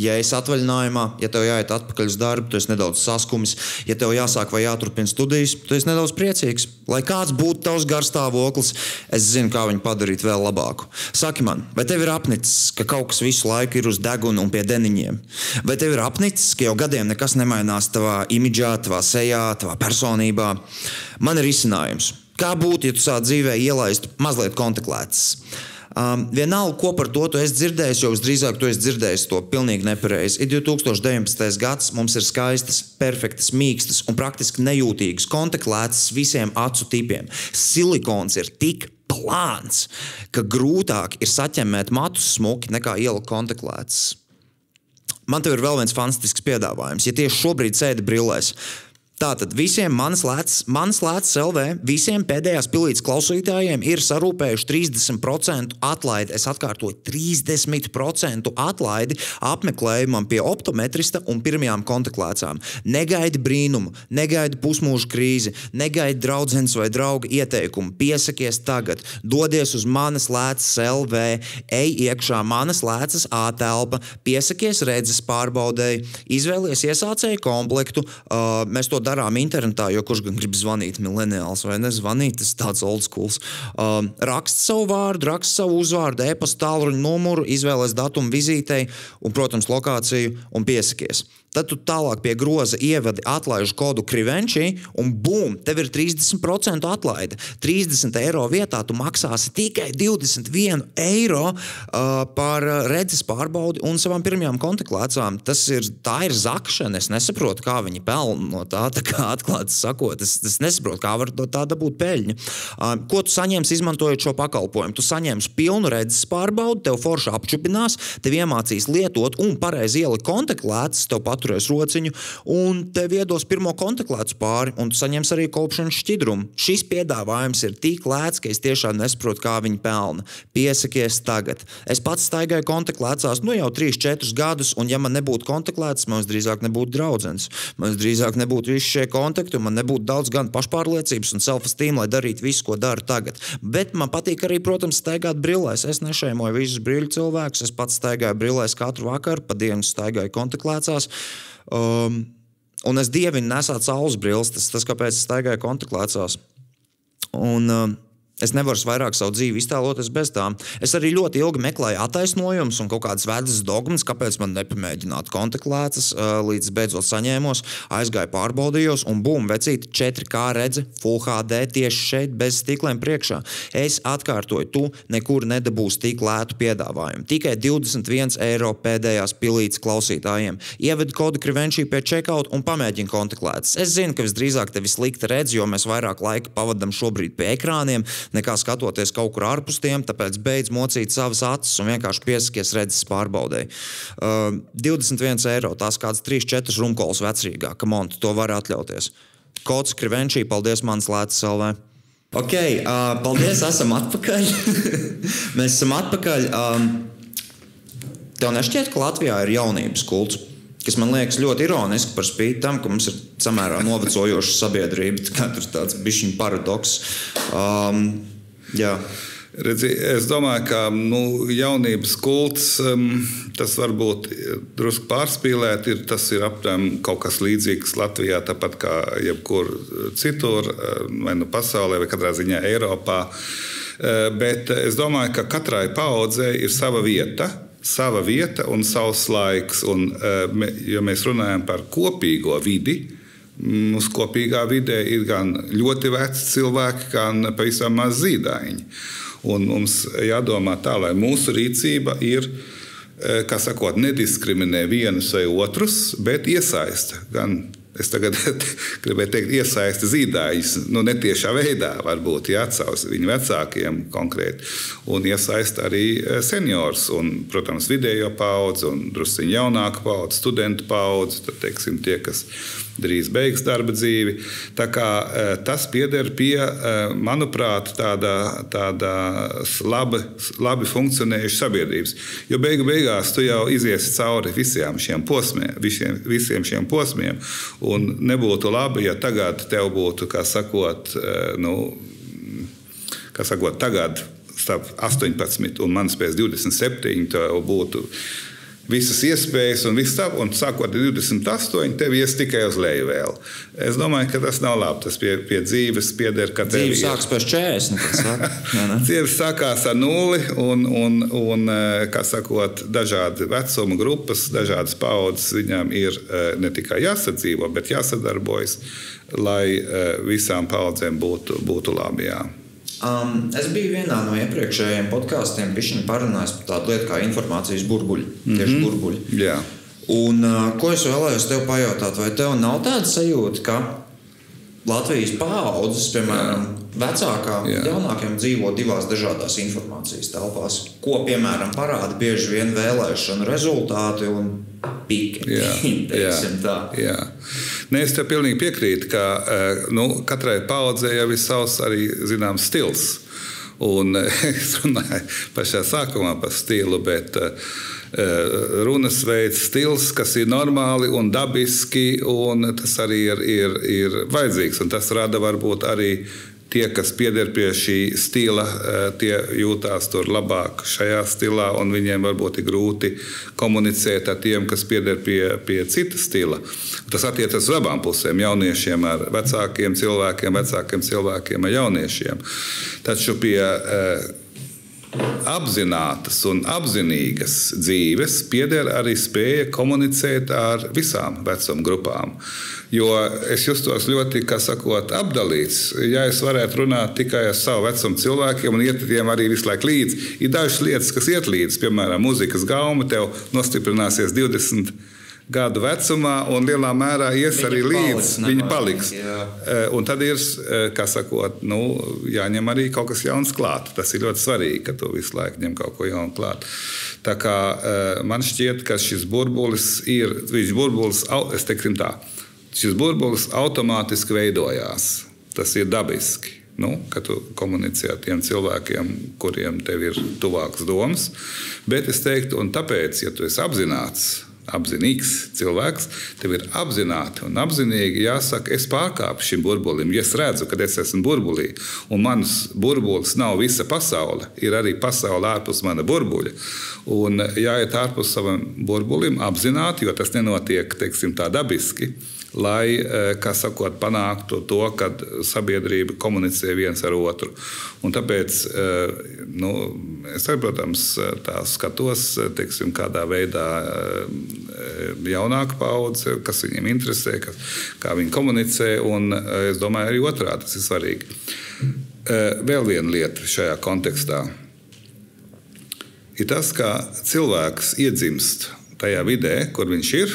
ja esi atvaļinājumā, ja tev jāiet atpakaļ uz darbu, tu esi nedaudz saskumis, ja tev jāsāk vai jāturpina studijas, tu esi nedaudz priecīgs. Lai kāds būtu tavs garstāvoklis, es zinu, kā viņu padarīt vēl labāku. Saki man, vai tev ir apnicis, ka kaut kas visu laiku ir uz deguna un pie deniņiem? Vai tev ir apnicis, ka jau gadiem nekas nemainās tavā imidžā, tavā sejā, tavā personībā? Man ir izcinājums. Kā būtu, ja tu savā dzīvē ielaistu mazliet kontaklētas? Um, vienalga, ko par to tu esi dzirdējis, jo visdrīzāk tu esi dzirdējis to pilnīgi nepareizi. Ir 2019. gads, mums ir skaistas, perfektas, mīkstas un praktiski nejūtīgas kontaktlētas visiem acu tipiem. Silikons ir tik plāns, ka grūtāk ir saķemmēt matus smuki nekā ielikt kontaktlētas. Man te ir vēl viens fantastisks piedāvājums. Ja tieši šobrīd sēdi brillēs, Tātad visiem manas lētas, manas lētas LV, visiem pēdējās pilītes klausītājiem ir sarūpējuši 30% atlaidi. Es atkārtoju, 30% atlaidi apmeklējumam pie optometrista un pirmajām kontaktlēcām. Negaidi brīnumu, negaidi pusmūža krīzi, negaidi draugs vai drauga ieteikumu. Piesakies tagad, dodies uz manas lētas LV, ej iekšā manas lētas ātelpa, piesakies redzes pārbaudēji, izvēlies iesācēju komplektu. Uh, mēs to darām internetā, jo kurš gan grib zvanīt mileniāls vai nezvanīt, tas tāds old school. Um, rakst savu vārdu, rakst savu uzvārdu, e-pasta tālruņa numuru, izvēlēs datumu vizītei un, protams, lokāciju un piesakies. Tad tu tālāk pie groza ievadi atlaižu kodu Krivenčī, un bum, tev ir 30% atlaide. 30 eiro vietā tu maksāsi tikai 21 eiro uh, par redzes pārbaudi un savām pirmajām kontaktlietām. Tas ir, tā ir zakšana. Es nesaprotu, kā viņi pelna no tā. tā kā atklāti sakot, es, es nesaprotu, kā var no tā dabūt peļņu. Uh, ko tu saņemsi, izmantojot šo pakalpojumu? Tu saņemsi pilnu redzes pārbaudi, tev forši apčupinās, tev iemācīs lietot un pareizi ielikt kontaktlētas, tev paturēs rociņu un tev iedos pirmo kontaktlētu pāri, un tu saņemsi arī kopšanas šķidrumu. Šis piedāvājums ir tik lēts, ka es tiešām nesaprotu, kā viņi pelna. Piesakies tagad. Es pats staigāju kontaktlētās nu jau 3-4 gadus, un ja man nebūtu kontaktlētas, man drīzāk nebūtu draugs. Man drīzāk nebūtu visi šie kontakti, un man nebūtu daudz gan pašpārliecības un self-esteem, lai darītu visu, ko daru tagad. Bet man patīk arī, protams, staigāt brillēs. Es nešēmoju visus brīļu cilvēkus. Es pats staigāju brillēs katru vakaru, pa dienu staigāju kontaktlētās. Um, un es dievinu nesāt saules brilles, tas, tas kāpēc es staigāju kontaktlēcās. Un, um, Es nevaru vairāk savu dzīvi iztēloties bez tām. Es arī ļoti ilgi meklēju attaisnojumus un kaut kādas vedas dogmas, kāpēc man nepamēģināt kontaktlētas, līdz beidzot saņēmos, aizgāju pārbaudījos, un bum, vecīt, 4K redze, Full HD tieši šeit, bez stikliem priekšā. Es atkārtoju, tu nekur nedabūsi tik lētu piedāvājumu. Tikai 21 eiro pēdējās pilītes klausītājiem. Ieved kodu Krivenčī pie checkout un pamēģini kontaktlētas. Es zinu, ka visdrīzāk tevi slikti redz, jo mēs vairāk laika pavadām šobrīd pie ekrāniem nekā skatoties kaut kur ārpus tiem. Tāpēc beidz mocīt savas acis un vienkārši piesakies redzes pārbaudēji. Uh, 21 eiro, tās kādas 3-4 rumkolas vecrīgā, ka man to var atļauties. Kods Krivenčī, paldies manas lētas salvē. Ok, uh, paldies, esam atpakaļ. <laughs> Mēs esam atpakaļ. Um, tev nešķiet, ka Latvijā ir jaunības kults? Kas man liekas ļoti ironiski par spīti tam, ka mums ir samērā novecojoša sabiedrība. Katrs tāds bišķiņu paradoks. Um, jā. Redzi, es domāju, ka nu, jaunības kults um, tas varbūt drusku pārspīlēt. Ir, tas ir apmēram kaut kas līdzīgs Latvijā, tāpat kā jebkur citur, vai nu pasaulē, vai katrā ziņā Eiropā. Uh, bet es domāju, ka katrai paudzei ir sava vieta sava vieta un savs laiks. Un, eh, ja mēs runājam par kopīgo vidi, Mūsu kopīgā vidē ir gan ļoti veci cilvēki, gan pavisam maz zīdaiņi. Un mums jādomā tā, lai mūsu rīcība ir, eh, sakot, nediskriminē vienus vai otrus, bet iesaista gan Es tagad <laughs> gribēju teikt, iesaisti zīdaiņus, nu, netiešā veidā, varbūt jāatcauc viņu vecākiem konkrēti, un iesaista arī e, seniors, un, protams, vidējo paudzi, un drusciņu jaunāku paudzi, studentu paudzi, tad, teiksim, tie, kas drīz beigs darba dzīvi. Kā, e, tas pieder pie, e, manuprāt, tāda, tāda labi, labi funkcionējušas sabiedrības. Jo beigu beigās tu jau iziesi cauri visiem šiem posmiem, visiem, visiem šiem posmiem. Un nebūtu labi, ja tagad tev būtu, kā sakot, e, nu, kā sakot tagad starp 18 un manas pēc 27, tev būtu visas iespējas un viss tā, un sākot ar 28, tev ies tikai uz leju vēl. Es domāju, ka tas nav labi. Tas pie, pie dzīves pieder, ka tev ir. sākas pēc 40. Dzīve sākās ar nulli, un, un, un eh, kā sakot, dažādi vecuma grupas, dažādas paudzes viņām ir eh, ne tikai jāsadzīvo, bet jāsadarbojas, lai eh, visām paudzēm būtu, būtu labi. Jā. Um, es biju vienā no iepriekšējiem podkāstiem, pišķiņā parunājis par tādu lietu kā informācijas burbuļi. Mm -hmm. Tieši burbuļi. Jā. Un, uh, ko es vēlējos tev pajautāt, vai tev nav tāda sajūta, ka Latvijas paudzes, piemēram, vecākā, Jā. jaunākajiem dzīvo divās dažādās informācijas telpās, ko, piemēram, parāda bieži vien vēlēšanu rezultāti un pīki. Jā, <laughs> jā, jā. Nē, es tev pilnīgi piekrītu, ka eh, nu, katrai paudzei jau ir savs arī zināms stils. Un <laughs> es runāju pašā sākumā par stilu, bet Eh, runas veids, stils, kas ir normāli un dabiski, un tas arī ir, ir, ir vajadzīgs. Un tas rada varbūt arī Tie, kas pieder pie šī stila, eh, tie jūtās tur labāk šajā stilā, un viņiem varbūt ir grūti komunicēt ar tiem, kas pieder pie, pie cita stila. Tas attiecas uz abām pusēm - jauniešiem ar vecākiem cilvēkiem, vecākiem cilvēkiem ar jauniešiem. Taču pie eh, apzinātas un apzinīgas dzīves pieder arī spēja komunicēt ar visām vecuma grupām. Jo es justos ļoti, kā sakot, apdalīts. Ja es varētu runāt tikai ar savu vecumu cilvēkiem un iet tiem arī visu laiku līdzi, ir dažas lietas, kas iet līdzi, piemēram, mūzikas gauma, tev nostiprināsies 20 gadu vecumā, un lielā mērā ies Viņi arī līdzi. nemaz, paliks. jā. Eh, Un tad ir, eh, kā sakot, nu, jāņem arī kaut kas jauns klāt. Tas ir ļoti svarīgi, ka tu visu laiku ņem kaut ko jaunu klāt. Tā kā eh, man šķiet, ka šis burbulis ir, viņš burbulis, es teiksim tā, šis burbulis automātiski veidojās. Tas ir dabiski. Nu, kad tu komunicē ar tiem cilvēkiem, kuriem tev ir tuvākas domas. Bet es teiktu, un tāpēc, ja tu esi apzināts, apzinīgs cilvēks, tev ir apzināti un apzinīgi jāsaka, es pārkāpu šim burbulim. Ja es redzu, ka es esmu burbulī, un mans burbulis nav visa pasaule, ir arī pasaule ārpus mana burbuļa. Un jāiet ārpus savam burbulim apzināti, jo tas nenotiek teiksim, tā dabiski. Lai, eh, kā sakot, panāktu to, ka sabiedrība komunicē viens ar otru. Un tāpēc eh, nu, es, arī, protams, tā skatos, teiksim, kādā veidā eh, jaunāka paudze, kas viņiem interesē, kas, kā viņi komunicē. Un es domāju, arī otrādi tas ir svarīgi. Vēl viena lieta šajā kontekstā ir tas, ka cilvēks iedzimst tajā vidē, kur viņš ir.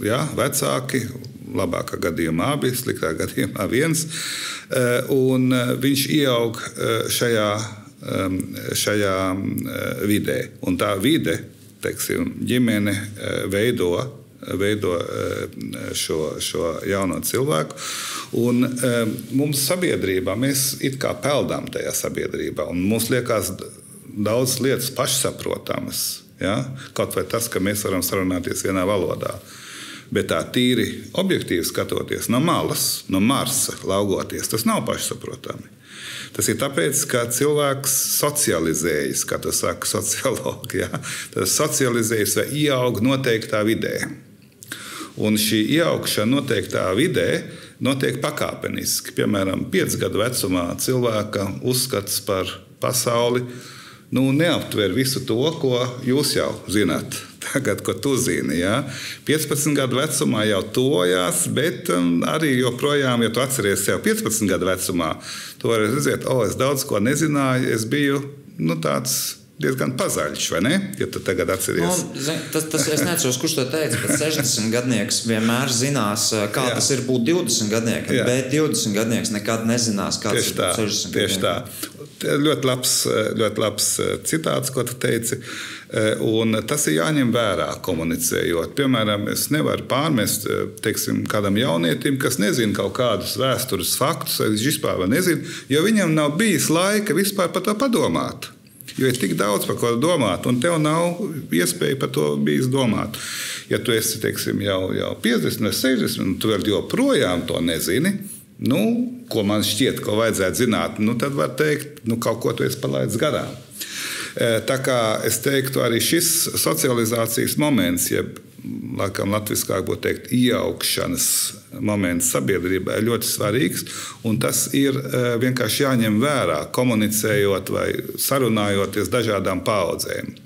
Ja, vecāki, labākā gadījumā abi, sliktākā <laughs> gadījumā viens. eh, Un eh, viņš ieaug eh, šajā, šajā vidē. Un tā vide, teiksim, ģimene veido veido šo, šo jauno cilvēku. Un, mums sabiedrībā mēs kā peldām tajā sabiedrībā, un mums liekas daudz lietas pašsaprotamas. Ja? Kaut vai tas, ka mēs varam sarunāties vienā valodā. Bet tā tīri objektīvi skatoties no malas, no Marsa laugoties, tas nav pašsaprotami. Tas ir tāpēc, ka cilvēks socializējas, kā to saka sociologi. Ja? Tas socializējas vai ieaug noteiktā vidē. Un šī ieaugšana noteiktā vidē notiek pakāpeniski. Piemēram, 5 gadu vecumā cilvēka uzskats par pasauli nu, neaptver visu to, ko jūs jau zināt. Tagad, ko tu zini, ja? 15 gadu vecumā jau tojās, bet um, arī joprojām, ja tu atceries sev 15 gadu vecumā, tu vari redzēt, o, es daudz ko nezināju, es biju nu, tāds diezgan pazaļš, vai ne? Ja tu tagad atceries. Nu, tas, tas, es neatceros, kurš to teica, bet 60 gadnieks vienmēr zinās, kā Jā. Tas ir būt 20 gadniekam. Jā. Bet 20 gadnieks nekad nezinās, kāds Tieši ir tā, būt 60 tieši tā. Te ir Ļoti labs, ļoti labs eh, citāts, ko tu teici. Un tas ir jāņem vērā, komunicējot. Piemēram, es nevaru pārmest teiksim, kādam jaunietim, kas nezina kaut kādus vēstures faktus, vai viņš vispār nezina, jo viņam nav bijis laika vispār par to padomāt. Jo ir tik daudz par ko domāt, un tev nav iespēja par to bijis domāt. Ja tu esi teiksim, jau, jau 50 vai 60, un tu vēl joprojām to nezini, nu, ko man šķiet, ko vajadzētu zināt, nu, tad var teikt, nu, kaut ko tu esi palaidis garām. E, Tā kā es teiktu, arī šis socializācijas moments, jeb laikam latviešu būtu teikt, ieaugšanas moments sabiedrībā ir ļoti svarīgs. Tas ir e, vienkārši jāņem vērā, komunicējot vai sarunājoties dažādām paudzēm. E,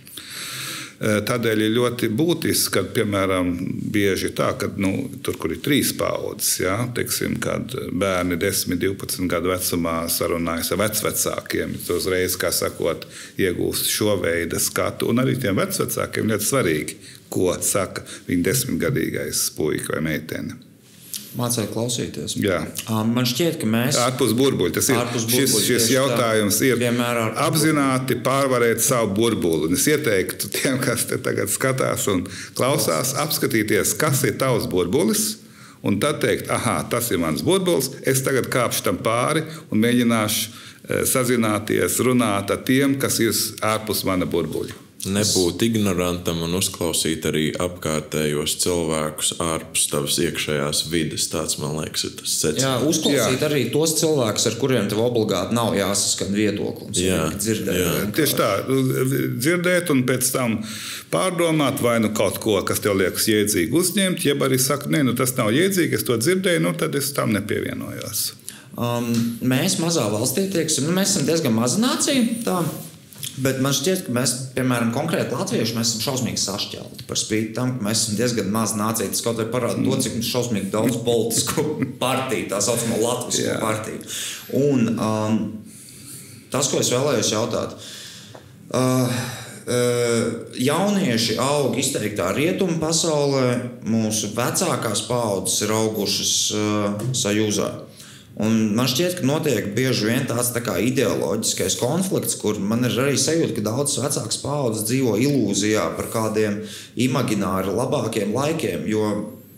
Tādēļ ir ļoti būtiski, ka, piemēram, bieži tā, ka nu, tur, kur ir trīs paudzes, ja, teiksim, kad bērni 10, 12 gadu vecumā sarunājas ar vecākiem, tad uzreiz, kā sakot, iegūst šo veidu skatu. Un arī tiem vecākiem ļoti svarīgi, ko saka viņa desmitgadīgais puika vai meitene. Mācīja klausīties. Jā. Man šķiet, ka mēs. Ārpus burbuļa. Tas ir Ārpus šis, burbuļa, šis tieši jautājums, tā. ir apzināti pārvarēt savu burbuli. Es ieteiktu tiem, kas te tagad skatās un klausās, apskatīties, kas ir tavs burbulis. Un tad teikt, ah, tas ir mans burbulis, es tagad kāpšu tam pāri un mēģināšu eh, sazināties, runāt ar tiem, kas ir ārpus mana burbuļa. Nebūt ignorantam un uzklausīt arī apkārtējos cilvēkus ārpus tavas iekšējās vides. Tāds, man liekas, ir tas Jā, secinājums. uzklausīt Jā. arī tos cilvēkus, ar kuriem tev obligāti nav jāsaskan viedoklis. Jā, dzirdēt. jā. Tieši tā, dzirdēt, un pēc tam pārdomāt, vai nu kaut ko, kas tev liekas jēdzīgi, uzņemt, jeb arī sakt, nē, nu, tas nav jēdzīgi, es to dzirdēju, nu, tad es tam nepievienojos. Um, mēs mazā valstī tieksim, nu, mēs esam diezgan maza nācija. Tā. Bet man šķiet, ka mēs, piemēram, konkrēti latvieši, esam šausmīgi sašķelti. Par spīti tam, ka mēs esam diezgan maza nācija. Tas kaut kā parāda to, cik mums šausmīgi daudz politisku <laughs> partiju, tā saucamo Latvijas Jā. partiju. Un um, tas, ko es vēlējos jautāt, uh, uh, jaunieši aug izteiktā rietumu pasaulē, mūsu vecākās paudzes ir augušas uh, sajūzā. Un man šķiet, ka notiek bieži vien tāds tā kā ideoloģiskais konflikts, kur man ir arī sajūta, ka daudzas vecākas paudzes dzīvo ilūzijā par kādiem imagināri labākiem laikiem. Jo,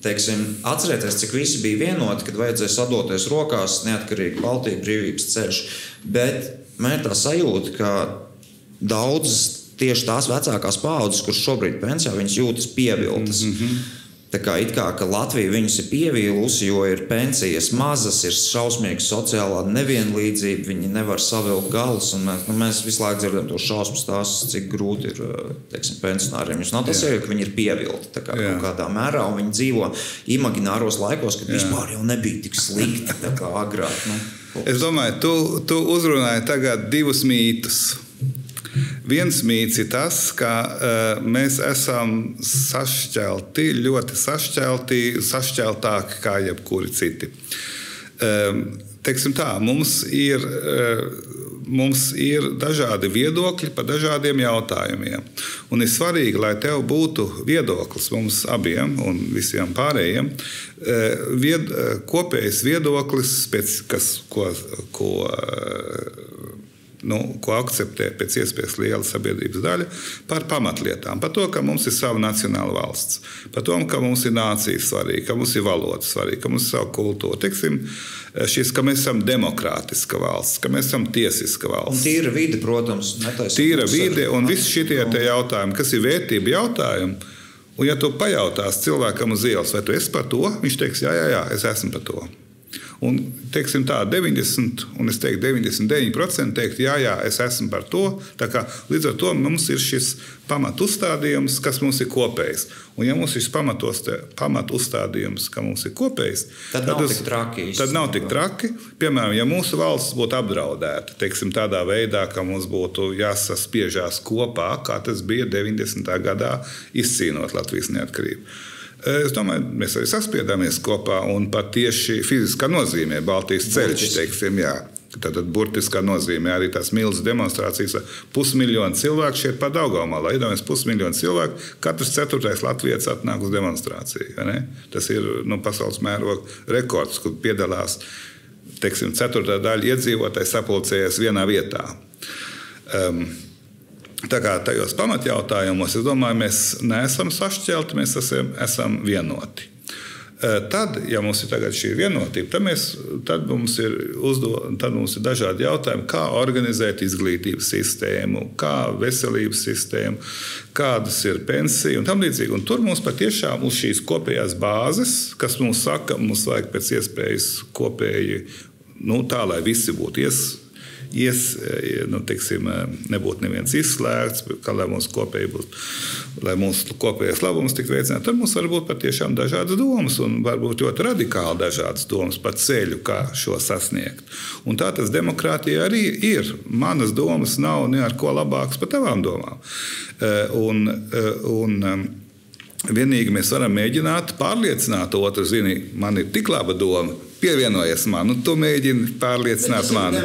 teiksim, atcerieties, cik visi bija vienoti, kad vajadzēja sadoties rokās, neatkarīgi Baltijas brīvības ceļš. Bet man ir tā sajūta, ka daudzas tieši tās vecākās paudzes, kuras šobrīd pensijā, viņas jūtas pievilktas. Mm -hmm. Tā kā, kā ka Latvija viņus ir pievīlusi, jo ir pensijas mazas, ir šausmīga sociālā nevienlīdzība, viņi nevar savilkt galus. Mēs, nu, mēs visu laiku dzirdam to šausmu stāstus, cik grūti ir teiksim, pensionāriem. Jūs nav tas jau, ka viņi ir pievilkti kā, Jā. kādā mērā, un viņi dzīvo imagināros laikos, kad vispār jau nebija tik slikti kā agrāk. Nu, Es domāju, tu, tu uzrunāji tagad divus mītus. Viens mīts ir tas, ka uh, mēs esam sašķelti, ļoti sašķelti, sašķeltāki kā jebkuri citi. Um, teiksim tā, mums ir, uh, mums ir dažādi viedokļi par dažādiem jautājumiem. Un ir svarīgi, lai tev būtu viedoklis mums abiem un visiem pārējiem. Vied, kopējs viedoklis, pēc, kas, ko, ko nu, ko akceptē pēc iespējas liela sabiedrības daļa, par pamatlietām. Par to, ka mums ir sava nacionāla valsts, par to, ka mums ir nācijas svarīga, ka mums ir valoda svarīga, ka mums ir sava kultūra. Teiksim, šis, ka mēs esam demokrātiska valsts, ka mēs esam tiesiska Un valsts. tīra vide, protams, netaisa Tīra vide un visi šie jautājumi, kas ir vērtība jautājumi. Un, ja tu pajautās cilvēkam uz ielas, vai tu esi par to, viņš teiks, jā, jā, jā es esmu par to. Un, teiksim, tā 90, un es teiktu, 99% teikt, jā, jā, es esmu par to. Kā, līdz ar to mums ir šis pamatu uzstādījums, kas mums ir kopējs. Un, ja mums ir šis pamatu uzstādījums, ka mums ir kopējs, Tad nav tas- tik traki Tad nav tik traki. Piemēram, ja mūsu valsts būtu apdraudēta, teiksim, tādā veidā, ka mums būtu jāsaspiežās kopā, kā tas bija 90. gadā, izcīnot Latvijas neatkarību. Es domāju, mēs arī saspiedāmies kopā un pat tieši fiziskā nozīmē Baltijas ceļš, teiksim, jā. Tātad burtiskā nozīmē arī tās milzīgas demonstrācijas. ar Pusmiljonu cilvēku šeit pa Daugaumā. Iedomājieties, pusmiljonu cilvēku. Katrs ceturtais latvijas atnāk uz demonstrāciju. ne? Tas ir nu, pasaules mēroga rekords, kur piedalās teiksim, ceturtā daļa iedzīvotāji sapulcējies vienā vietā. Um, Tā kā tajos pamatjautājumos, es domāju, mēs neesam sašķelti, mēs esam, esam vienoti. Eh, Tad, ja mums ir šī vienotība, tad, mēs, tad, mums ir uzdo, tad mums ir dažādi jautājumi, kā organizēt izglītības sistēmu, kā veselības sistēmu, kādas ir pensijas un tam līdzīgi. Un tur mums patiešām uz šīs kopējās bāzes, kas mums saka, mums vajag pēc iespējas kopēji, nu, tā lai visi būtu ies, ies, nu, teiksim, nebūtu neviens izslēgts, kā lai mūsu kopēji būtu, lai mūsu kopējais labums tiktu veicināts, tad mums var būt patiešām dažādas domas un varbūt ļoti radikāli dažādas domas par ceļu, kā šo sasniegt. Un tā tas demokrātija arī ir. Manas domas nav ne ar ko labākas par tavām domām. Eh, Un, eh, un, um, Vienīgi mēs varam mēģināt pārliecināt otru, zini, man ir tik laba doma, pievienojies man, un tu mēģini pārliecināt mani.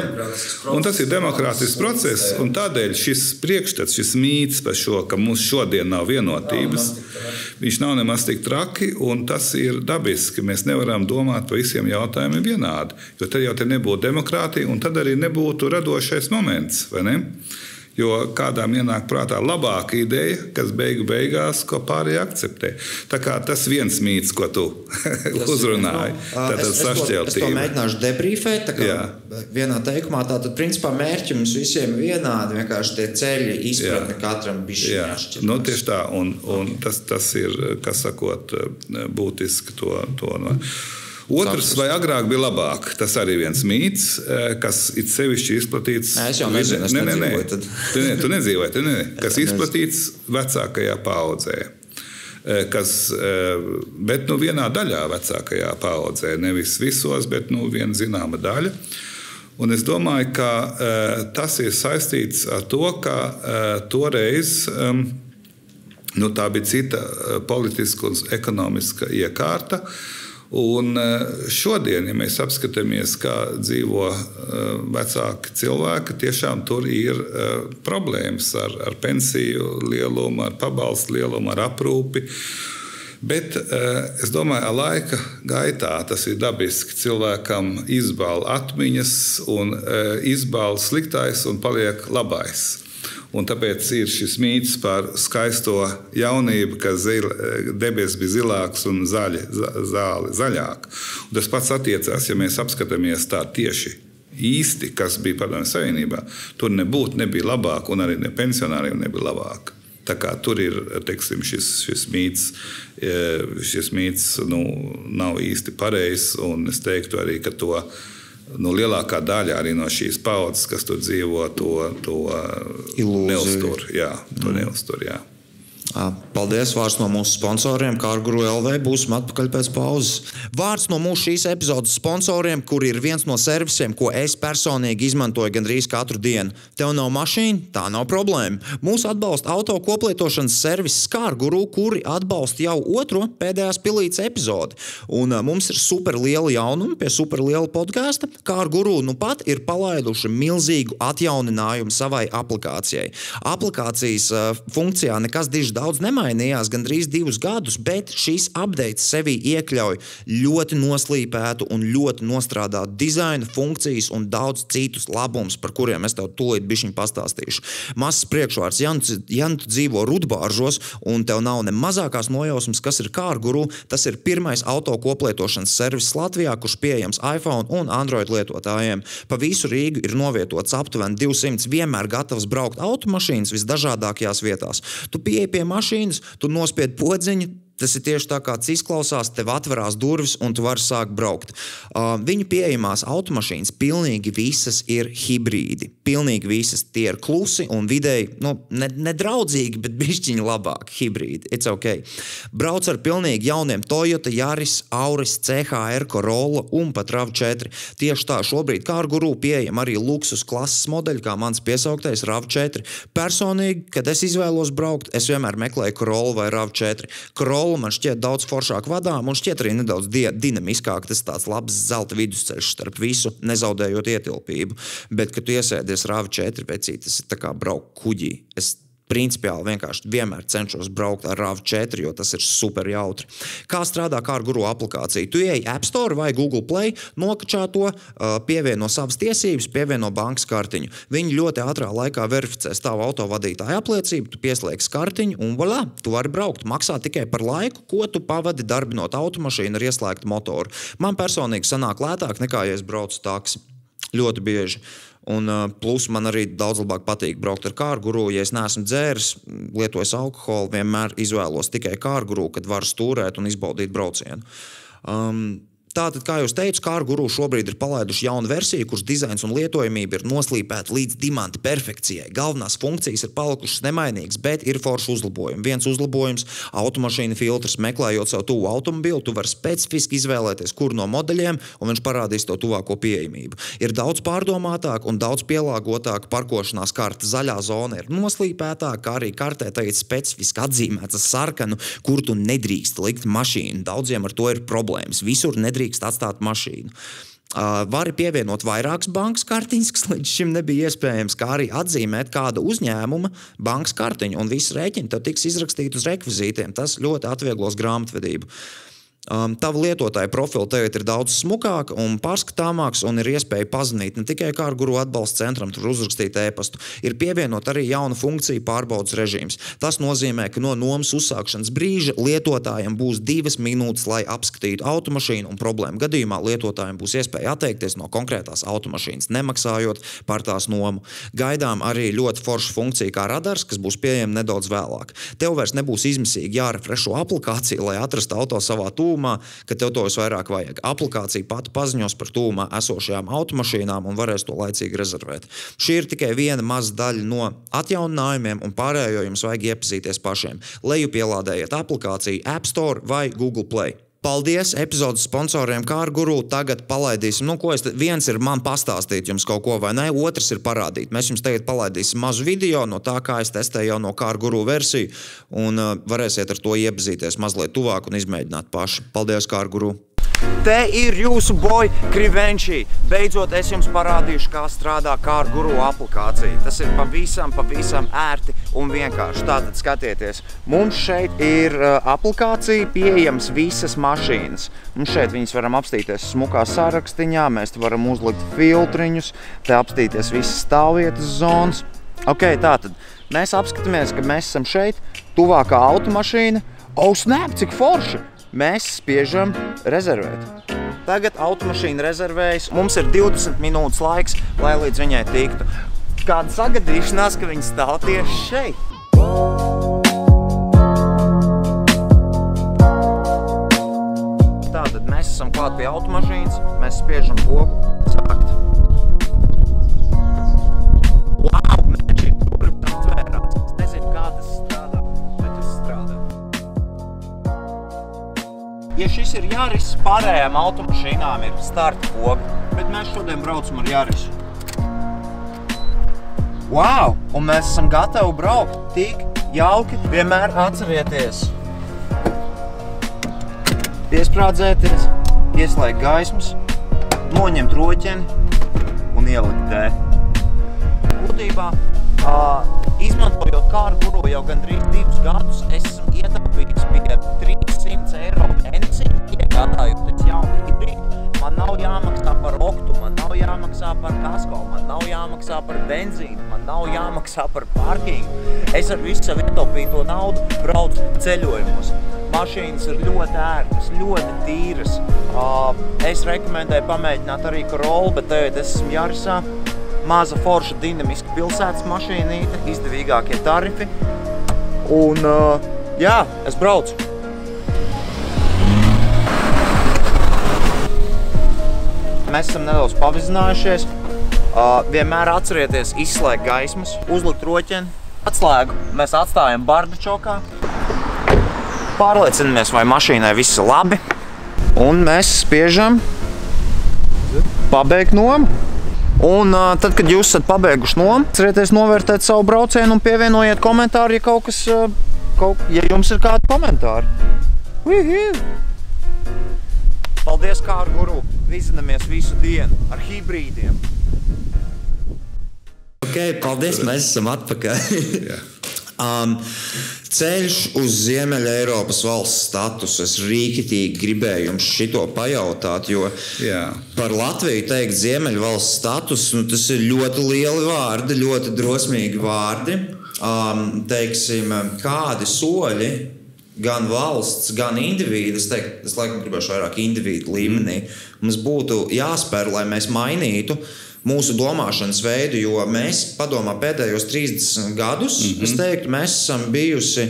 Un tas ir demokrātisks process, un tādēļ šis priekšstats, šis mīts par šo, ka mums šodien nav vienotības, viņš nav nemaz tik traki, un tas ir dabiski. Mēs nevaram domāt par visiem jautājumiem vienādi, jo tad jau te nebūtu demokrātija, un tad arī nebūtu radošais moments. vai ne? Jo kādām ienāk prātā labāka ideja, kas beigu beigās, ko pārējie akceptē. Tā kā tas viens mīts, ko tu <laughs> uzrunāji, tad es, to, es to sašķeltība. mēģināšu Jā. Vienā teikumā tātad, principā, mērķi mums visiem ir vienādi. Vienkārši tie ceļi izpratne katram bija Jā, nu, tieši tā, un, un tas, tas ir, kas sakot, būtiski to. to no. Otrs, vai agrāk bija labāk, tas arī viens mīts, eh, kas it sevišķi izplatīts. Nē, es jau nezinu, Nē, nē, nē. Tu, ne, tu nedzīvoji, tu ne, <laughs> kas izplatīts vecākajā paudzē. Eh, Kas, eh, bet nu, vienā daļā vecākajā paudzē, nevis visos, bet nu, viena zināma daļa. Un es domāju, ka tas ir saistīts ar to, ka toreiz nu, tā bija cita politiska un ekonomiska iekārta. Un uh, šodien, ja mēs apskatāmies, kā dzīvo uh, vecāki cilvēki, tiešām tur ir uh, problēmas ar, ar pensiju lielumu, ar pabalstu lielumu, ar aprūpi. Bet es domāju, ka laika gaitā tas ir dabiski. Cilvēkam izbāla atmiņas, un izbāla sliktais un paliek labais. Un tāpēc ir šis mīts par skaisto jaunību, ka debesis bija zilāks un zaļi, za- zāli zaļāk. Un tas pats attiecās, ja mēs apskatāmies tā tieši īsti, kas bija Padomju Savienībā. Tur nebūtu nebija labāk, un arī ne pensionāriem nebija labāk. Tā kā tur ir teiksim, šis, šis mīts, eh, šis mīts nu, nav īsti pareizs. un Es teiktu arī, ka to nu, lielākā daļa arī no šīs paudzes, kas tur dzīvo, to, to neuztur. Jā, to mm. neuztur jā. Paldies! Vārds no mūsu sponsoriem, kā ar Guru LV. Būsim atpakaļ pēc pauzes. Vārds no mūsu šīs epizodes sponsoriem, kur ir viens no servisiem, ko es personīgi izmantoju gandrīz katru dienu. Tev nav mašīna, tā nav problēma. Mūsu atbalsta auto koplietošanas servis Skār Guru, kuri atbalsta jau otro pēdējās pilītes epizodi. Un mums ir super liela jaunuma pie super liela podkāsta. Kā ar Guru nu pat ir palaiduši milzīgu atjauninājumu savai aplikācijai. Aplikācijas ā, funkcijā nekas diži daudz nemainījās, gandrīz divus gadus, bet šis update sevī iekļauj ļoti noslīpētu un ļoti nostrādātu dizainu, funkcijas un daudz citus labumus, par kuriem es tev tūlīt bišķiņu pastāstīšu. Mazs priekšvārds, ja nu, nu dzīvo rudbāržos un tev nav ne mazākās nojausmas, kas ir kārguru, tas ir pirmais auto koplietošanas servis Latvijā, kurš pieejams iPhone un Android lietotājiem. Pa visu Rīgu ir novietots aptuveni 200 vienmēr gatavs braukt automašīnas visdažādākajās vietās. Tu pieeji pie mašīnas, tu nospied podziņu. Tas ir tieši tā, kā tas izklausās. Tev atverās durvis, un tu vari sākt braukt. Uh, viņu pieejamās automašīnas pilnīgi visas ir hibrīdi. Pilnīgi visas tie ir klusi un vidēji, nu, ne, nedraudzīgi, bet bišķiņi labāki hibrīdi. It's ok. Brauc ar pilnīgi jauniem Toyota, Yaris, Auris, CHR, Corolla un pat RAV4. Tieši tā, šobrīd kā ar guru pieejam arī luksus klases modeļi, kā mans piesauktais RAV4. Personīgi, kad es izvēlos braukt, es vienmēr meklēju Corolla vai RAV4. Corolla man šķiet daudz foršāk vadām un šķiet arī nedaudz dinamiskāk. Tas tāds labs zelta vidusceļš starp visu, nezaudējot ietilpību. Bet, kad tu iesēdies RAV4 vecī, tas ir tā kā braukt kuģī. Es Principiāli vienkārši vienmēr cenšos braukt ar RAV4, jo tas ir super jautri. Kā strādā kā ar guru aplikāciju? Tu ej App Store vai Google Play, nokačā to, pievieno savas tiesības, pievieno bankas kartiņu. Viņi ļoti ātrā laikā verificēs tavu autovadītāju apliecību, tu pieslēdz kartiņu un voilà, tu vari braukt. Maksā tikai par laiku, ko tu pavadi darbinot automašīnu ar ieslēgtu motoru. Man personīgi sanāk lētāk nekā, ja es braucu taksi. Ļoti bieži. Un, plus man arī daudz labāk patīk braukt ar kārguru. Ja es neesmu dzēris, lietojis alkoholu, vienmēr izvēlos tikai kārguru, kad varu stūrēt un izbaudīt braucienu. Um, Tātad, kā jau teicu, Kārguru šobrīd ir palaiduši jaunu versiju, kuras dizains un lietojamība ir noslīpēta līdz dimanta perfekcijai. Galvenās funkcijas ir palikušas nemainīgas, bet ir forši uzlabojumi. Viens uzlabojums - automašīna filtrs. Meklējot savu tuvu automobili, tu vari specifiski izvēlēties, kuru no modeļiem, un viņš parādīs to tuvāko pieejamību. Ir daudz pārdomātāk un daudz pielāgotāk parkošanās karte. Zaļā zona ir noslīpētāka, kā arī kartē tagad specifiski atzīmēta ar sarkanu, kur tu nedrīkst likt mašīnu. Daudziem ar to ir problēmas. Visur nedrīkst atstāt mašīnu. Uh, vari pievienot vairākas bankas kartiņas, kas līdz šim nebija iespējams, kā arī atzīmēt kāda uzņēmuma bankas kartiņu, un viss rēķini tev tiks izrakstīti uz rekvizītiem. Tas ļoti atvieglos grāmatvedību. Um, Tava lietotāja profila tagad ir daudz smukāka un pārskatāmāks, un ir iespēja pazudīt ne tikai kā ar guru atbalsta centram, tur uzrakstīt e-pastu. Ir pievienot arī jauna funkcija pārbaudas režīms. Tas nozīmē, ka no nomas uzsākšanas brīža lietotājiem būs divas minūtes, lai apskatītu automašīnu, un problēmu gadījumā lietotājiem būs iespēja atteikties no konkrētās automašīnas, nemaksājot par tās nomu. Gaidām arī ļoti forša funkcija kā radars, kas būs pieejama nedaudz vēlāk. Tev vairs nebūs izmisīgi jārefrešo aplikāciju, lai atrastu auto savā tūmā tūmā, ka tev to visvairāk vajag. Aplikācija pati paziņos par tūmā esošajām automašīnām un varēs to laicīgi rezervēt. Šī ir tikai viena maza daļa no atjauninājumiem, un pārējo jums vajag iepazīties pašiem. Lejupielādējiet aplikāciju App Store vai Google Play. Paldies epizodes sponsoriem, kā ar guru. Tagad palaidīsim, nu, ko es. Viens ir man pastāstīt jums kaut ko, vai ne? Otrs ir parādīt. Mēs jums tagad palaidīsim mazu video no tā, kā es testēju jau no kā ar guru versiju, un uh, varēsiet ar to iepazīties mazliet tuvāk un izmēģināt paši. Paldies, kā ar guru! Te ir jūsu boja Krivenčī. Beidzot, es jums parādīšu, kā strādā kārta guru aplikācija. Tas ir pavisam, pavisam ērti un vienkārši. Tātad skatieties, mums šeit ir uh, aplikācija, pieejams visas mašīnas. Mums šeit viņas varam apstīties smukā sarakstiņā, mēs te varam uzlikt filtriņus, te apstīties visas stāvvietas zonas. Ok, tātad mēs apskatāmies, ka mēs esam šeit, tuvākā automašīna. Oh, snap, cik forši! Mēs spiežam rezervēt. Tagad automašīna rezervējas. Mums ir 20 minūtes laiks, lai līdz viņai tiktu. Kāda sagadīšanās, ka viņi stāv tieši šeit? Tātad mēs esam klāt pie automašīnas, mēs spiežam pogu, Ja šis ir Jāris, pārējām automašīnām ir starta poga, bet mēs šodien braucam ar Jāris. Wow! Un mēs esam gatavi braukt. Tik jauki. Vienmēr atcerieties. Piesprādzēties, ieslēgt gaismas, noņemt roķeni un ielikt dē. Būtībā, uh, izmantojot kāru guru jau gandrīz divus gadus, esmu ietaupījis pie 300 eiro iegādājoties jaunu hibrīdu. Man nav jāmaksā par oktu, man nav jāmaksā par kasko, man nav jāmaksā par benzīnu, man nav jāmaksā par parkingu. Es ar visu savu ietaupīto naudu braucu ceļojumos. Mašīnas ir ļoti ērtas, ļoti tīras. Es rekomendēju pamēģināt arī Corolla, bet tagad es esmu Jārisā. Maza forša dinamiska pilsētas mašīnīte, izdevīgākie tarifi. Un, jā, es braucu. Mēs esam nedaudz pavizinājušies. Vienmēr atcerieties izslēgt gaismas, uzlikt roķeni, atslēgu. Mēs atstājam bardačokā. Pārliecinamies, vai mašīnai viss ir labi. Un mēs spiežam pabeigt nomu. Un uh, tad, kad jūs esat pabeiguši nomu, cerieties novērtēt savu braucienu un pievienojiet komentāru, ja kaut kas, uh, kaut, ja jums ir kādi komentāri. Uhu! Paldies, kā ar guru! Vizinamies visu dienu ar hibrīdiem. Ok, paldies, mēs esam atpakaļ. <laughs> Um, ceļš uz Ziemeļa Eiropas valsts statusu. Es rīkitīgi gribēju jums šito pajautāt, jo Jā. par Latviju teikt Ziemeļa valsts status, nu, tas ir ļoti lieli vārdi, ļoti drosmīgi vārdi. Um, teiksim, kādi soļi gan valsts, gan individu, es, teiktu, es laikam gribēšu vairāk individu līmenī, mums būtu jāspēr, lai mēs mainītu mūsu domāšanas veidu, jo mēs padomā pēdējos 30 gadus, mm -hmm. es teiktu, mēs esam bijusi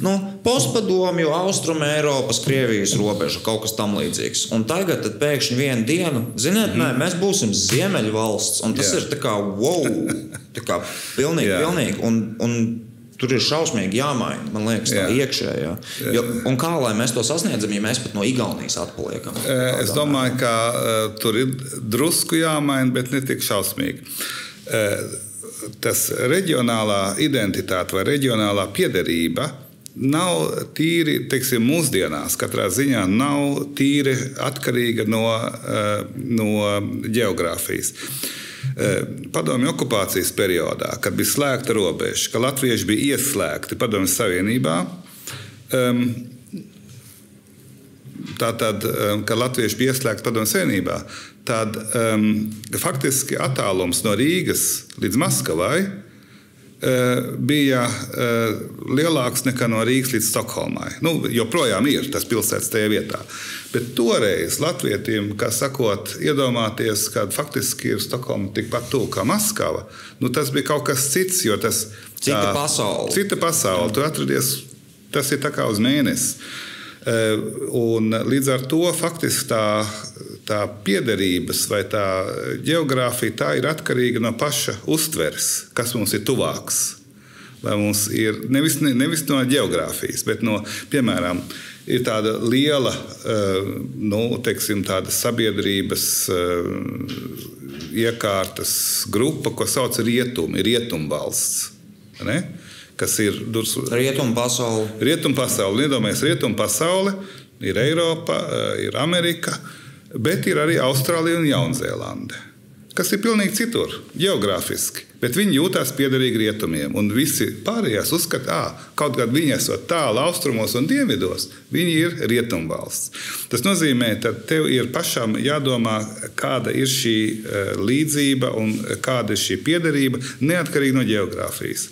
nu, postpadomju, austrumu Eiropas, Krievijas robeža, kaut kas tam līdzīgs. Un tagad pēkšņi vienu dienu, ziniet, mm nē, mēs būsim Ziemeļvalsts, un tas Jā. ir tā kā wow, tā kā pilnīgi, Jā. pilnīgi. Un, un Tur ir šausmīgi jāmaina, man liekas, tā Jā. iekšējā. Jo, un kā lai mēs to sasniedzam, ja mēs pat no Igaunijas atpaliekam? Es domāju, ka uh, tur ir drusku jāmaina, bet ne tik šausmīgi. Tas reģionālā identitāte vai reģionālā piederība nav tīri, teiksim, mūsdienās. Katrā ziņā nav tīri atkarīga no, no geogrāfijas. Padomju okupācijas periodā, kad bija slēgta robeža, kad latvieši bija ieslēgti Padomju Savienībā, um, tātad, kad latvieši bija ieslēgti padomju savienībā, tad um, faktiski attālums no Rīgas līdz Maskavai bija uh, lielāks nekā no Rīgas līdz Stokholmai. Nu, joprojām ir tas pilsētas tajā vietā. Bet toreiz Latvijiem, kā sakot, iedomāties, ka faktiski ir Stokholma tikpat tuvu kā Maskava, nu, tas bija kaut kas cits. Tas, Cita pasaule. Cita pasaule. Tu atradies, tas ir tā kā uz mēnesi. Eh, un līdz ar to faktiski tā, tā piederības vai tā geogrāfija tā ir atkarīga no paša uztveres, kas mums ir tuvāks. Vai mums ir nevis, nevis no geogrāfijas, bet no, piemēram, ir tāda liela eh, nu, teiksim, tāda sabiedrības eh, iekārtas grupa, ko sauc par rietumu, ir rietumvalsts. Ne? kas ir rietumu pasaule. Rietumu pasaule. Iedomājieties, rietumu pasaule ir Eiropa, eh, ir Amerika, bet ir arī Austrālija un Jaunzēlande. Kas ir pilnīgi citur, geogrāfiski. Bet viņi jūtas piederīgi rietumiem. Un visi pārējās uzskata, ka kaut gan viņi esat tālu austrumos un dienvidos, viņi ir rietumvalsts. Tas nozīmē, ka tev ir pašam jādomā, kāda ir šī eh, līdzība un kāda ir šī piederība, neatkarīgi no geogrāfijas.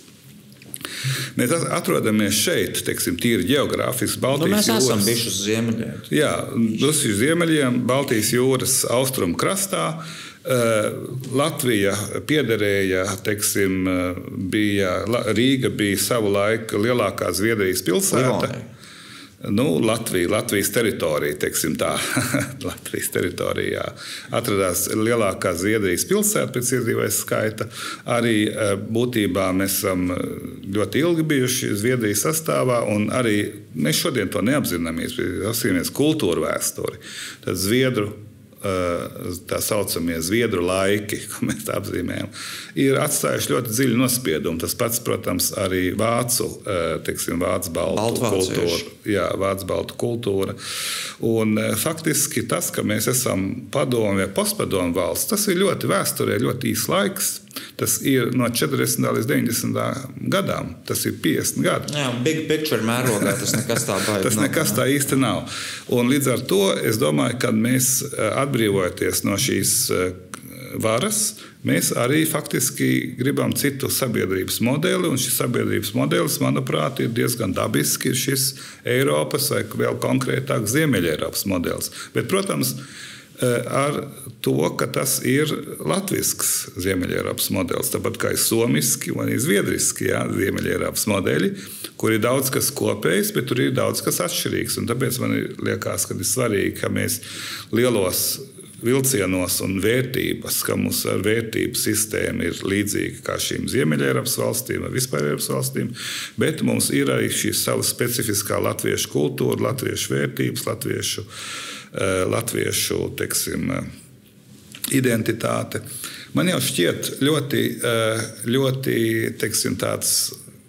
Mēs atrodamies šeit, teiksim, tīri geogrāfiski. Nu, mēs jūras, esam bijuši uz ziemeļiem. Jā, uz ziemeļiem, Baltijas jūras austrumu krastā. Eh, Latvija piederēja, teiksim, eh, bija, Rīga bija savu laiku lielākā Zviedrijas pilsēta. Livonija. Nu, Latvija, Latvijas teritorija, teiksim tā, <laughs> Latvijas teritorijā atradās lielākā Zviedrijas pilsēta pēc iedzīvotāju skaita. Arī eh, būtībā mēs esam eh, ļoti ilgi bijuši Zviedrijas sastāvā, un arī mēs šodien to neapzināmies. Apzināmies kultūru vēsturi. Tad Zviedru tā saucamie zviedru laiki, <laughs> ko mēs apzīmējam, ir atstājuši ļoti dziļu nospiedumu. Tas pats, protams, arī vācu, eh, teiksim, vācu baltu kultūra. Jā, vācu baltu kultūra. Un eh, faktiski tas, ka mēs esam padomu vai postpadomu valsts, tas ir ļoti vēsturē, ļoti īs laiks. Tas ir no 40. līdz 90. gadam. Tas ir 50 gadi. Jā, big picture mērogā tas nekas tā baigi. tas nekas tā īsti nav. Un līdz ar to es domāju, ka mēs eh, atbrīvojamies no šīs eh, varas, mēs arī faktiski gribam citu sabiedrības modeli. Un šis sabiedrības modelis, manuprāt, ir diezgan dabisks. Ir šis Eiropas vai vēl konkrētāk Ziemeļ-Eiropas modelis. Bet, protams, ar to, ka tas ir latviešu Ziemeļ-Eiropas modelis. Tāpat kā ir somiski un zviedriski ja, Ziemeļ-Eiropas modeļi, kur ir daudz kas kopējs, bet tur ir daudz kas atšķirīgs. Un tāpēc man liekas, ka ir svarīgi, ka mēs lielos vilcienos un vērtības, ka mums ar vērtību sistēma ir līdzīga kā šīm Ziemeļ-Eiropas valstīm vispār Eiropas valstīm, bet mums ir arī šī sava specifiskā latviešu kultūra, latviešu vērtības, latviešu latviešu teiksim, eh, identitāte. Man jau šķiet ļoti, eh, ļoti teiksim,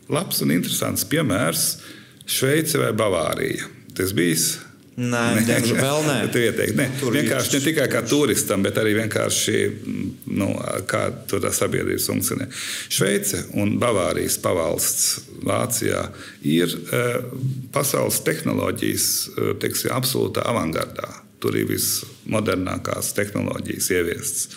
labs un interesants piemērs Šveice vai Bavārija. Tas bijis Nē, diemžēl <laughs> vēl nē. Tu ieteikti, ne. Tur vienkārši ne tikai kā turistam, bet arī vienkārši nu, kā tur tā sabiedrības funkcionē. Šveice un Bavārijas pavalsts Vācijā ir uh, pasaules tehnoloģijas uh, teiksim, absolūtā avangardā. Tur ir vismodernākās tehnoloģijas ieviestas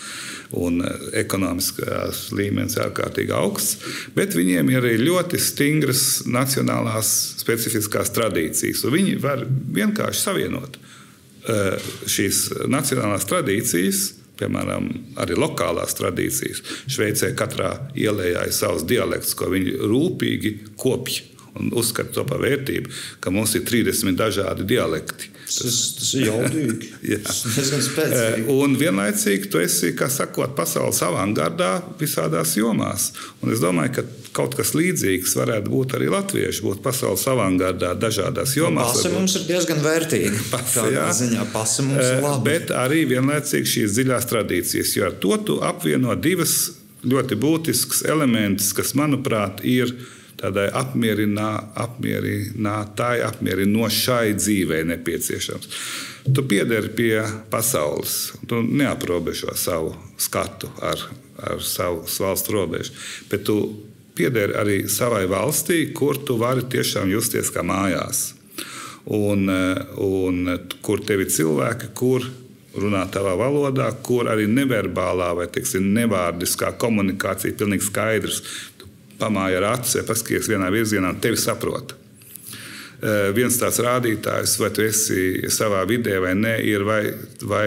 un eh, ekonomiskās līmenis ārkārtīgi augsts, bet viņiem ir arī ļoti stingras nacionālās specifiskās tradīcijas. Viņi var vienkārši savienot eh, šīs nacionālās tradīcijas. Piemēram, arī lokālās tradīcijas. Šveicē katrā ielā ir savs dialekts, ko viņi rūpīgi kopj un uzskata to par vērtību, ka mums ir 30 dažādi dialekti. Tas, tas ir <laughs> jaudīgi. tas ir diezgan spēcīgi. Eh, un vienlaicīgi tu esi, kā sakot, pasaules avangardā visādās jomās. Un es domāju, ka kaut kas līdzīgs varētu būt arī latvieši, būt pasaules avangardā dažādās nu, jomās. Pasa mums ir diezgan vērtīga. <laughs> Pasa, jā, ziņā pasa mums ir eh, labi. Bet arī vienlaicīgi šīs dziļās tradīcijas, jo ar to tu apvieno divas ļoti būtiskas elementus, kas, manuprāt, ir ielikās tādai apmierinā, apmierinātai, apmierinošai dzīvei nepieciešams. Tu piederi pie pasaules, tu neaprobežo savu skatu ar, ar savu valsts robežu, bet tu piederi arī savai valstī, kur tu vari tiešām justies kā mājās. un, un kur tev ir cilvēki, kur runā tavā valodā, kur arī neverbālā vai teiksim, nevārdiskā komunikācija ir pilnīgi skaidrs. Tu pamāji ar aci, paskaties vienā virzienā, un tevi saprot. Uh, viens tāds rādītājs, vai tu esi savā vidē vai nē, ir, vai, vai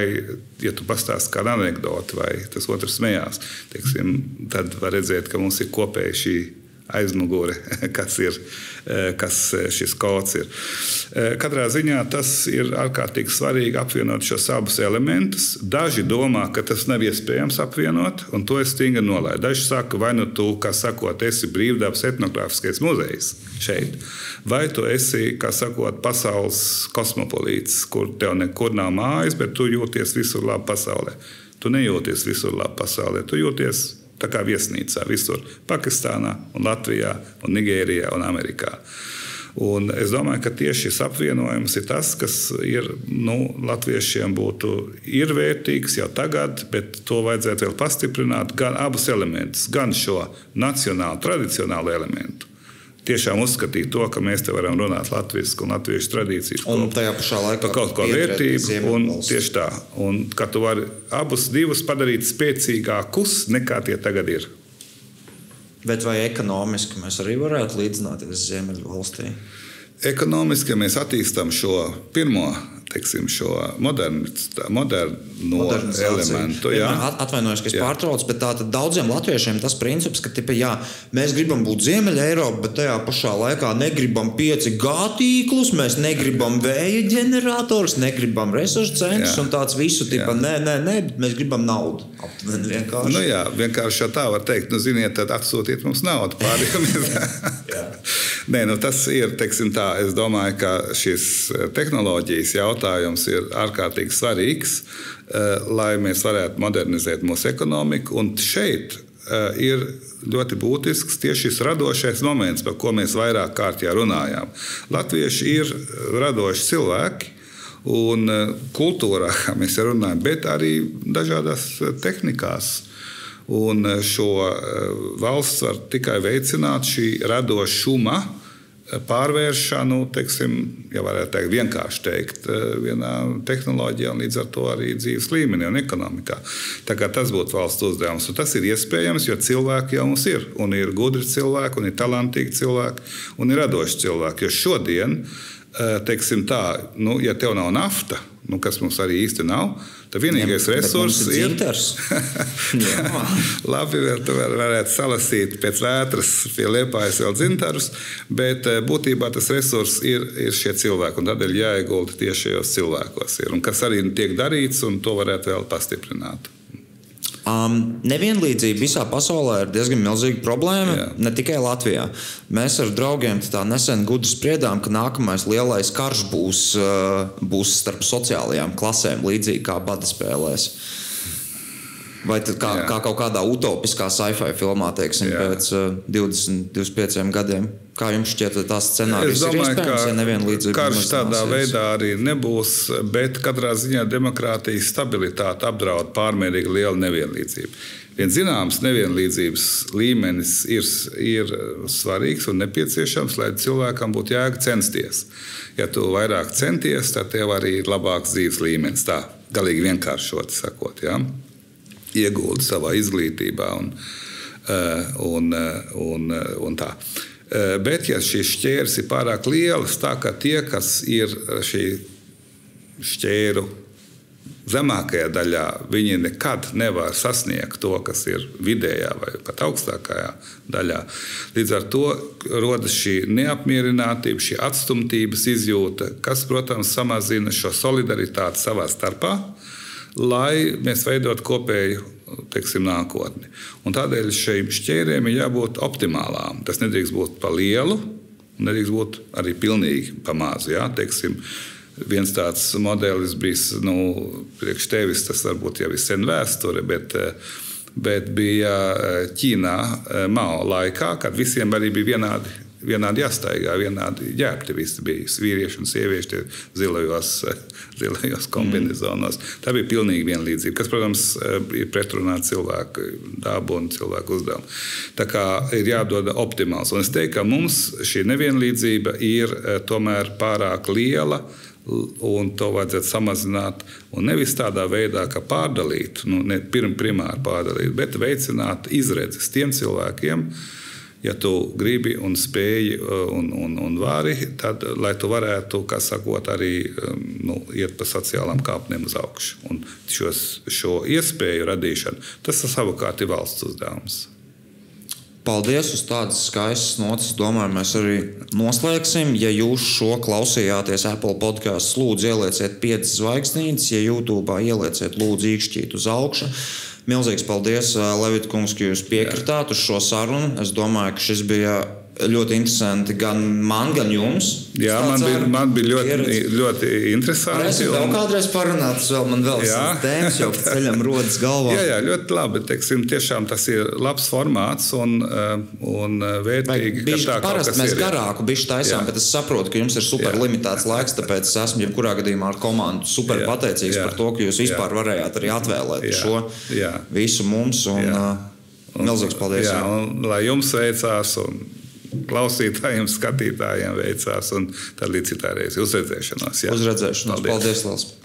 ja tu pastāsti kādu anekdoti, vai tas otrs smējās, teiksim, tad var redzēt, ka mums ir kopēji šī aizmugure, <laughs> kas ir Eh, kas eh, šis kods ir. Eh, katrā ziņā tas ir ārkārtīgi svarīgi apvienot šos abus elementus. Daži domā, ka tas nav iespējams apvienot, un to es stingri nolaidu. Daži saka, vai nu tu, kā sakot, esi brīvdabas etnogrāfiskais muzejs šeit, vai tu esi, kā sakot, pasaules kosmopolīts, kur tev nekur nav mājas, bet tu jūties visur labi pasaulē. Tu nejūties visur labi pasaulē, tu jūties Tā kā viesnīcā visur - Pakistānā, un Latvijā, un Nigērijā un Amerikā. Un es domāju, ka tieši šis apvienojums ir tas, kas ir nu, latviešiem būtu ir vērtīgs jau tagad, bet to vajadzētu vēl pastiprināt gan abus elementus, gan šo nacionālu, tradicionālu elementu tiešām uzskatīt to, ka mēs te varam runāt latviešu un latviešu tradīcijas un tajā pašā laikā par kaut ko vērtību. Un tieši tā, un ka tu vari abus divus padarīt spēcīgākus nekā tie tagad ir. Bet vai ekonomiski mēs arī varētu līdzināties Ziemeļu valstī? Ekonomiski, mēs attīstām šo pirmo teiksim, šo modernu, modernu elementu. Jā. Atvainojos, ka es pārtraucu, bet daudziem latviešiem tas princips, ka tipa, jā, mēs gribam būt Ziemeļā Eiropā, bet tajā pašā laikā negribam 5G tīklus, mēs negribam vēja ģenerators, negribam resursu centrus un tāds visu tipa, nē, nē, nē, mēs gribam naudu. Aptuveni vienkārši. Nu, jā, vienkārši tā var teikt, nu, ziniet, tad atsūtiet mums naudu pārējiem. <laughs> Nē, nu, tas ir, teiksim tā, es domāju, ka šis tehnoloģijas jautājums jautājums ir ārkārtīgi svarīgs, eh, lai mēs varētu modernizēt mūsu ekonomiku. Un šeit eh, ir ļoti būtisks tieši šis radošais moments, par ko mēs vairāk kārtībā runājām. Latvieši ir radoši cilvēki. Un eh, kultūrā, <laughs> kā mēs runājam, bet arī dažādās tehnikās. Un šo valsts var tikai veicināt šī radošuma, uh, pārvēršanu, teiksim, ja varētu teikt, vienkārši teikt, eh, vienā tehnoloģijā un līdz ar to arī dzīves līmenī un ekonomikā. Tas būtu valsts uzdevums. Un tas ir iespējams, jo cilvēki jau mums ir. Un ir gudri cilvēki, un ir talantīgi cilvēki, un ir radoši cilvēki. Jo šodien, eh, teiksim tā, nu, ja tev nav nafta, nu, kas mums arī īsti nav, Tad vienīgais ja, resurss ir. <laughs> Labi, tu var, varētu salasīt pēc vētras pie liepājas vēl dzintarus, bet eh, būtībā tas resurss ir, ir šie cilvēki. Un tādēļ jāiegulda tieši šajos cilvēkos. Ir, kas arī tiek darīts, un to varētu vēl pastiprināt. Um, nevienlīdzība visā pasaulē ir diezgan milzīga problēma. Jā. Ne tikai Latvijā. Mēs ar draugiem nesen gudri spriedām, ka nākamais lielais karš būs, uh, būs starp sociālajām klasēm, līdzīgi kā badaspēlēs. Vai kā, Jā. kā kaut kādā utopiskā sci-fi filmā, teiksim, Jā. pēc uh, 20, 25 gadiem? Kā jums šķiet, tas scenārijs ir iespējams, ja nevienlīdzība karš tādā veidā arī nebūs, bet katrā ziņā demokrātijas stabilitāte apdraud pārmērīgi liela nevienlīdzība. Viens zināms nevienlīdzības līmenis ir, ir svarīgs un nepieciešams, lai cilvēkam būtu jēga censties. Ja tu vairāk centies, tad tev arī ir labāks dzīves līmenis. Tā galīgi vienkāršot sakot, ja? ieguldi savā izglītībā un, eh, un, eh, un, eh, un tā. Eh, bet, ja šīs šķērs ir pārāk lielas, tā kā tie, kas ir šī šķēru zemākajā daļā, viņi nekad nevar sasniegt to, kas ir vidējā vai pat augstākajā daļā. Līdz ar to rodas šī neapmierinātība, šī atstumtības izjūta, kas, protams, samazina šo solidaritāti savā starpā, lai mēs veidotu kopēju teiksim, nākotni. Un tādēļ šīm šķērēm ir jābūt optimālām. Tas nedrīkst būt pa lielu, nedrīkst būt arī pilnīgi pa mazu. Ja? Teiksim, viens tāds modelis bija nu, priekš tevis, tas varbūt jau ir sen vēsture, bet, bet bija Ķīnā Mao laikā, kad visiem arī bija vienādi vienādi jāstaigā, vienādi ģērbti visi bija. Vīrieši un sievieši tie zilajos, <laughs> zilajos kombinezonos. Tā bija pilnīgi vienlīdzība, kas, protams, ir pretrunā cilvēku dabu un cilvēku uzdevumu. Tā kā ir jādod optimāls. Un es teiktu, ka mums šī nevienlīdzība ir tomēr pārāk liela un to vajadzētu samazināt. Un nevis tādā veidā, ka pārdalīt, nu, ne pirm, primāri pārdalīt, bet veicināt izredzes tiem cilvēkiem. Ja tu gribi un spēji un, un, un vari, tad, lai tu varētu, kā sakot, arī nu, iet pa sociālām kāpnēm uz augšu. Un šos, šo iespēju radīšana, tas savukārt ir valsts uzdevums. Paldies! Uz tādas skaistas notas, domāju, mēs arī noslēgsim. Ja jūs šo klausījāties Apple podkāstā, lūdzu, ielieciet 5 zvaigznītes, ja YouTube ielieciet lūdzu īkšķīt uz augšu. Milzīgs paldies, Levita kungs, ka jūs piekritāt uz šo sarunu. Es domāju, ka šis bija ļoti interesanti gan man, gan jums. Jā, man bija, man bija ļoti, pieredzi. ļoti interesanti. Mēs vēl un... kādreiz parunāsim, vēl man vēl ir tēmas, jau ceļam rodas galvā. <laughs> jā, jā, ļoti labi. Teiksim, tiešām tas ir labs formāts un, eh, un eh, vērtīgi. Bišķi, tā, parasti mēs ir, garāku bišķi taisām, jā. bet es saprotu, ka jums ir super jā. limitēts laiks, tāpēc es esmu jebkurā gadījumā ar komandu super jā. pateicīgs jā. par to, ka jūs vispār jā. varējāt arī atvēlēt jā. šo jā. visu mums. Un, jā. Un, Milzīgs paldies! Jā, un, lai jums veicās! Un, klausītājiem, skatītājiem veicās. Un tad līdz citai reizei uzredzēšanos. Jā. Uzredzēšanos. Paldies! Paldies